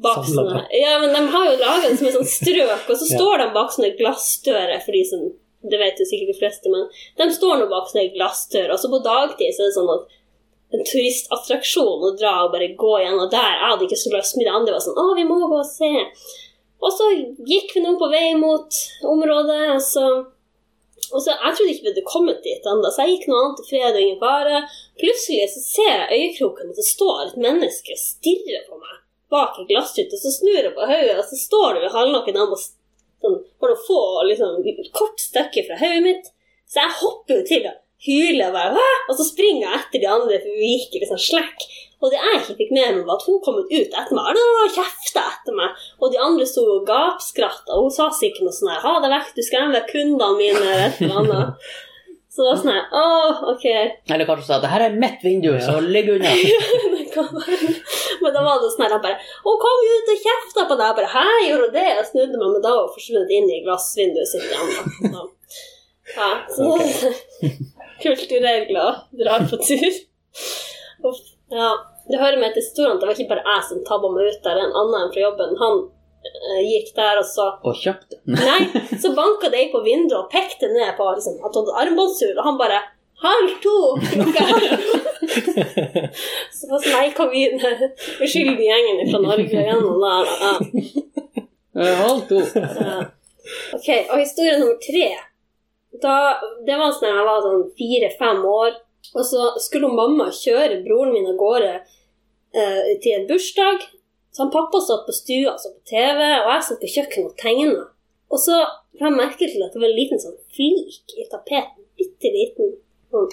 bak sånne Ja, men de har jo laga det som et sånt strøk, og så *laughs* står de bak sånne glassdører for de som Det vet jo sikkert de fleste, men de står nå bak sånne glassdører. Og så på dagtid så er det sånn at en turistattraksjon å dra og bare gå gjennom der. Jeg hadde ikke så lyst, men de andre var sånn Å, vi må gå og se. Og så gikk vi nå på vei mot området, og så og så, Jeg trodde ikke vi hadde kommet dit ennå, så jeg gikk noe annet til fred og ingen fare. Plutselig så ser jeg øyekroken at det står et menneske og stirrer på meg bak en glassrute. Så snur jeg på hodet, og så står det ved halvnaken han sånn, for å få liksom, kort stykke fra hodet mitt. Så jeg hopper jo til og hyler jeg bare Hå! Og så springer jeg etter de andre, for vi gikk i liksom slekk. Og det jeg ikke fikk med meg, var at hun kom ut etter meg og kjefta etter meg. Og de andre sto og gapskratta, og hun sa sikkert noe sånn her 'Ha deg vekk, du skremmer kundene mine', eller et eller annet. Så det var sånn her Å, ok. Eller kanskje hun sa at det her er mitt vindu, så ligg unna. *laughs* Men da var det sånn her jeg bare 'Hun kom ut og kjefta på deg.' Jeg bare 'Hæ, gjorde hun det?' Jeg snudde meg, men da var hun forsvunnet inn i glassvinduet sitt igjen. Så, ja, så *laughs* Kulturregler drar på tur. Uff, ja. Det hører med til historien at det var ikke bare jeg som tabba meg ut der. En annen fra jobben han eh, gikk der og sa Og kjøpte. *laughs* Nei, så banka de på vinduet og pekte ned på liksom, at hun hadde armbåndsur, og han bare Halv to! Klokka *laughs* halv! Så var sånn, nei, kom inn her. *laughs* Uskyldige gjengen fra Norge gjennom der. Ja. Halv to. Ok, og historie nummer tre. Da, det var sånn jeg var sånn fire-fem år, og så skulle mamma kjøre broren min av gårde eh, til en bursdag. Så han pappa satt på stua og så på TV, og jeg satt på kjøkkenet og tegna. Og så la jeg merke til at det var en liten sånn flik i tapeten. Bitte liten. Og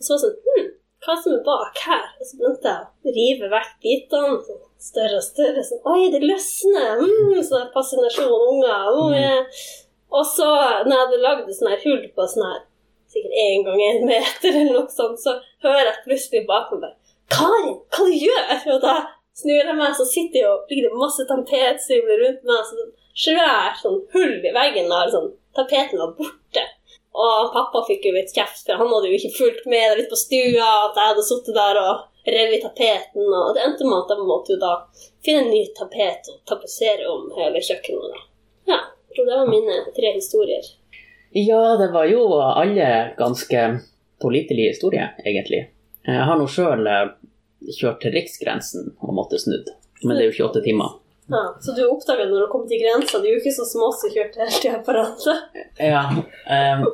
så var det sånn Hm, hva som er bak her? Og så begynte jeg å rive vekk bitene. Sånn, større og større. Sånn, Oi, det løsner! Mm, sånn her fascinasjon, unger. Oh, yeah. Og så, når jeg hadde lagd et sånt hull på sånn her sikkert én gang en meter, eller noe sånt, så hører jeg plutselig bak meg bare 'Karin, hva du gjør?' Og da snur jeg meg, så sitter jo, ligger det masse tapetsymler rundt meg. Så sånn svært sånn hull i veggen der sånn, tapeten var borte. Og pappa fikk jo litt kjeft, for han hadde jo ikke fulgt med litt på stua, at jeg hadde sittet der og revet i tapeten. Og det endte med at jeg måtte jo da finne en ny tapet og tapetsere om hele kjøkkenet. da. Ja, så det var mine tre historier. Ja, det var jo alle ganske pålitelige historier, egentlig. Jeg har nå sjøl kjørt til riksgrensen og måtte snudd. Men det er jo 28 timer. Ja, Så du oppdaga når du kom til grensa, du er jo ikke så små som kjørte helt på apparatet. Ja. Um,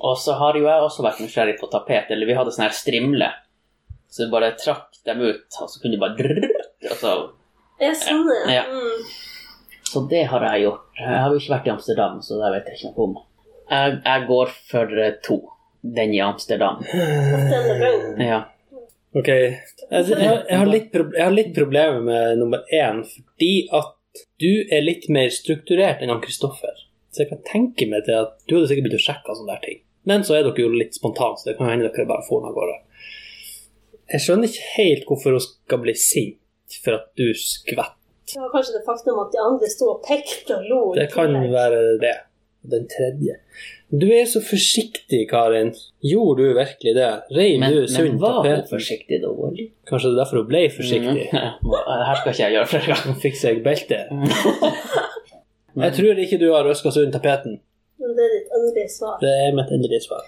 og så har jo jeg også vært nysgjerrig på tapet. Eller vi hadde sånn her strimle. Så du bare trakk dem ut, og så kunne du bare drrr, og så, Ja, sånn ja. det. Ja. Mm. Så det har jeg gjort. Jeg har jo ikke vært i Amsterdam, så det vet jeg ikke noe om. Jeg, jeg går for to. Den i Amsterdam. Ja. Ok, jeg, jeg, har litt jeg har litt problemer med nummer én, fordi at du er litt mer strukturert enn han Kristoffer. Så jeg kan tenke meg til at du hadde sikkert begynt å sjekke sånne der ting. Men så er dere jo litt spontane, så det kan hende dere bare får av gårde. Jeg skjønner ikke helt hvorfor hun skal bli sint for at du skvetter. Det var kanskje det faktum at de andre sto og pekte og lo. Det kan tillegg. være det. Den tredje. Du er så forsiktig, Karin. Gjorde du virkelig det? Rein Men, du men sunt var hun forsiktig da? Kanskje det er derfor hun ble forsiktig? Mm. *laughs* Her skal ikke jeg gjøre flere ganger. Fikk seg belte. *laughs* Jeg tror ikke du har røska sund tapeten. Men Det er ditt endelige svar. Det er mitt endelige svar.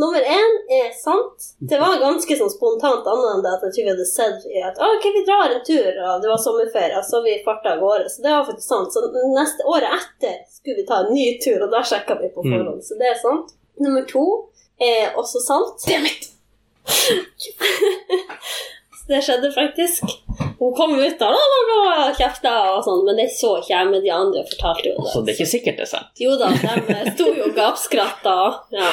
Nummer én er sant. Det var ganske sånn spontant annet enn det at jeg tror vi hadde sett i at ok, vi drar en tur, og det var sommerferie, og så vi farta av gårde. Så det var faktisk sant. Så neste året etter skulle vi ta en ny tur, og da sjekka vi på Mm. forhånd. Så det er sant. Nummer to er også sant. Det er mitt! *laughs* Så det skjedde faktisk. Hun kom ut da og kjefta og sånn, men det så ikke jeg, men de andre fortalte jo det. Så det er ikke sikkert det er sant. Jo da, de sto jo og gapskratta. Ja.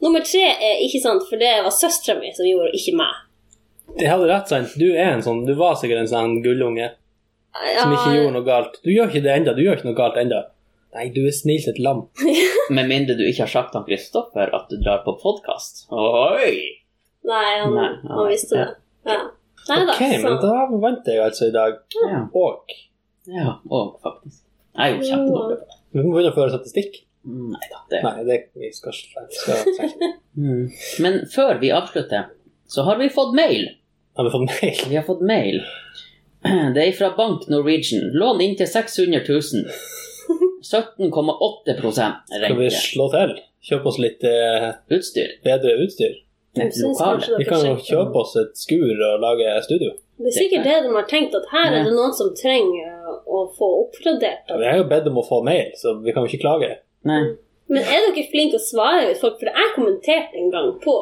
Nummer tre er ikke sant, for det var søstera mi som gjorde, ikke meg. Det hadde rett, sant? Du er en sånn, du var sikkert en sånn gullunge som ikke gjorde noe galt. Du gjør ikke det enda, du gjør ikke noe galt enda. Nei, du er snill som et lam. *laughs* Med mindre du ikke har sagt til Kristoffer at du drar på podkast. Oi! Nei, han, Nei, han ja, visste ja. det. Ja. Nei da. Ok, men da vant jeg altså i dag. Ja, Og ja og faktisk. Jeg er jo kjempedårlig på det. vi må begynne å føre statistikk. Nei da. Det. Nei, det vi skal, skal. *laughs* Mm. Men før vi avslutter, så har vi fått mail. Har vi fått mail? Vi har fått mail. *clears throat* Det er fra Bank Norwegian. Lån inntil 600 000. 17,8% Skal vi slå til? Kjøpe oss litt eh, Utstyr. bedre utstyr? Vi kan jo kjøpe oss et skur og lage studio. Det er sikkert det de har tenkt, at her er det noen som trenger å få oppgradert. Ja, Vi har jo bedt om å få mail, så vi kan jo ikke klage. Nei. Men er dere flinke til å svare ut folk? For jeg kommenterte en gang på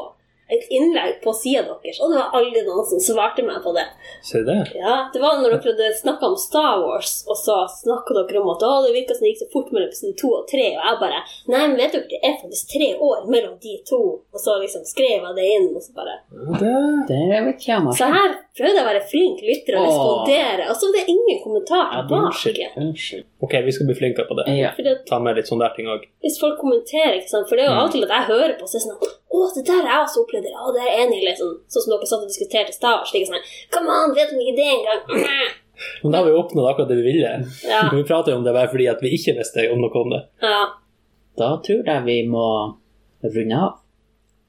et innlegg på sida deres, og det var aldri noen som svarte meg på det. Ser det? Ja, Det var når dere hadde snakka om Star Wars, og så snakka dere om at å, det virka som det gikk så fort mellom episode to og tre, og jeg bare Nei, men vet dere, det er faktisk tre år mellom de to. Og så liksom skrev jeg det inn, og så bare det... Det vet jeg Så her prøvde jeg å være flink lytter og respondere, og så var det ingen kommentar Ja, unnskyld. Unnskyld. Ok, vi skal bli flinkere på det. Ja. Fordi at Ta med litt sånne der ting òg. hvis folk kommenterer, ikke sant, for det er jo av og til at jeg hører på, så er det sånn Å, det der har jeg også opplevd, eller å, det er enig liksom. Sånn som dere satt og diskuterte i stad. Slik sånn Come on, vet du ikke det engang? *laughs* Men da har vi oppnådd akkurat det vi ville. Ja. Men *laughs* vi prater jo om det bare fordi at vi ikke visste om noe om det. ja. Da tror jeg vi må runde av.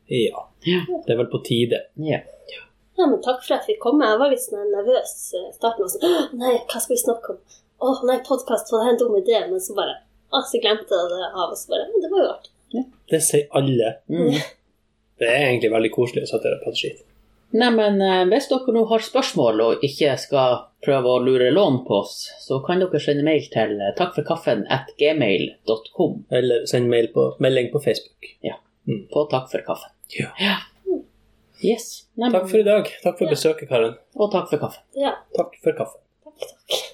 Ja. Ja. Det er vel på tide. Ja. Ja, men takk for at vi kom. Jeg var litt sånn nervøs i starten. Sånn, «Åh, *gasps* nei, hva skal vi snakke om? Å nei, podkast, var det en dum idé? Men så bare å, så glemte jeg det av. oss. så bare men Det var jo artig. Det sier alle. Mm. Det er egentlig veldig koselig å sette her på et skitt. Nei, men eh, hvis dere nå har spørsmål og ikke skal prøve å lure lån på oss, så kan dere sende mail til takkforkaffen.gmail.com. takkforkaffen at gmail.com Eller send mail på, melding på Facebook. Ja, på Takk for kaffen. Ja. Yes. Nei, Takk for i dag. Takk for besøket, Karen. Og takk for kaffen. Ja, Takk for kaffen. takk, takk.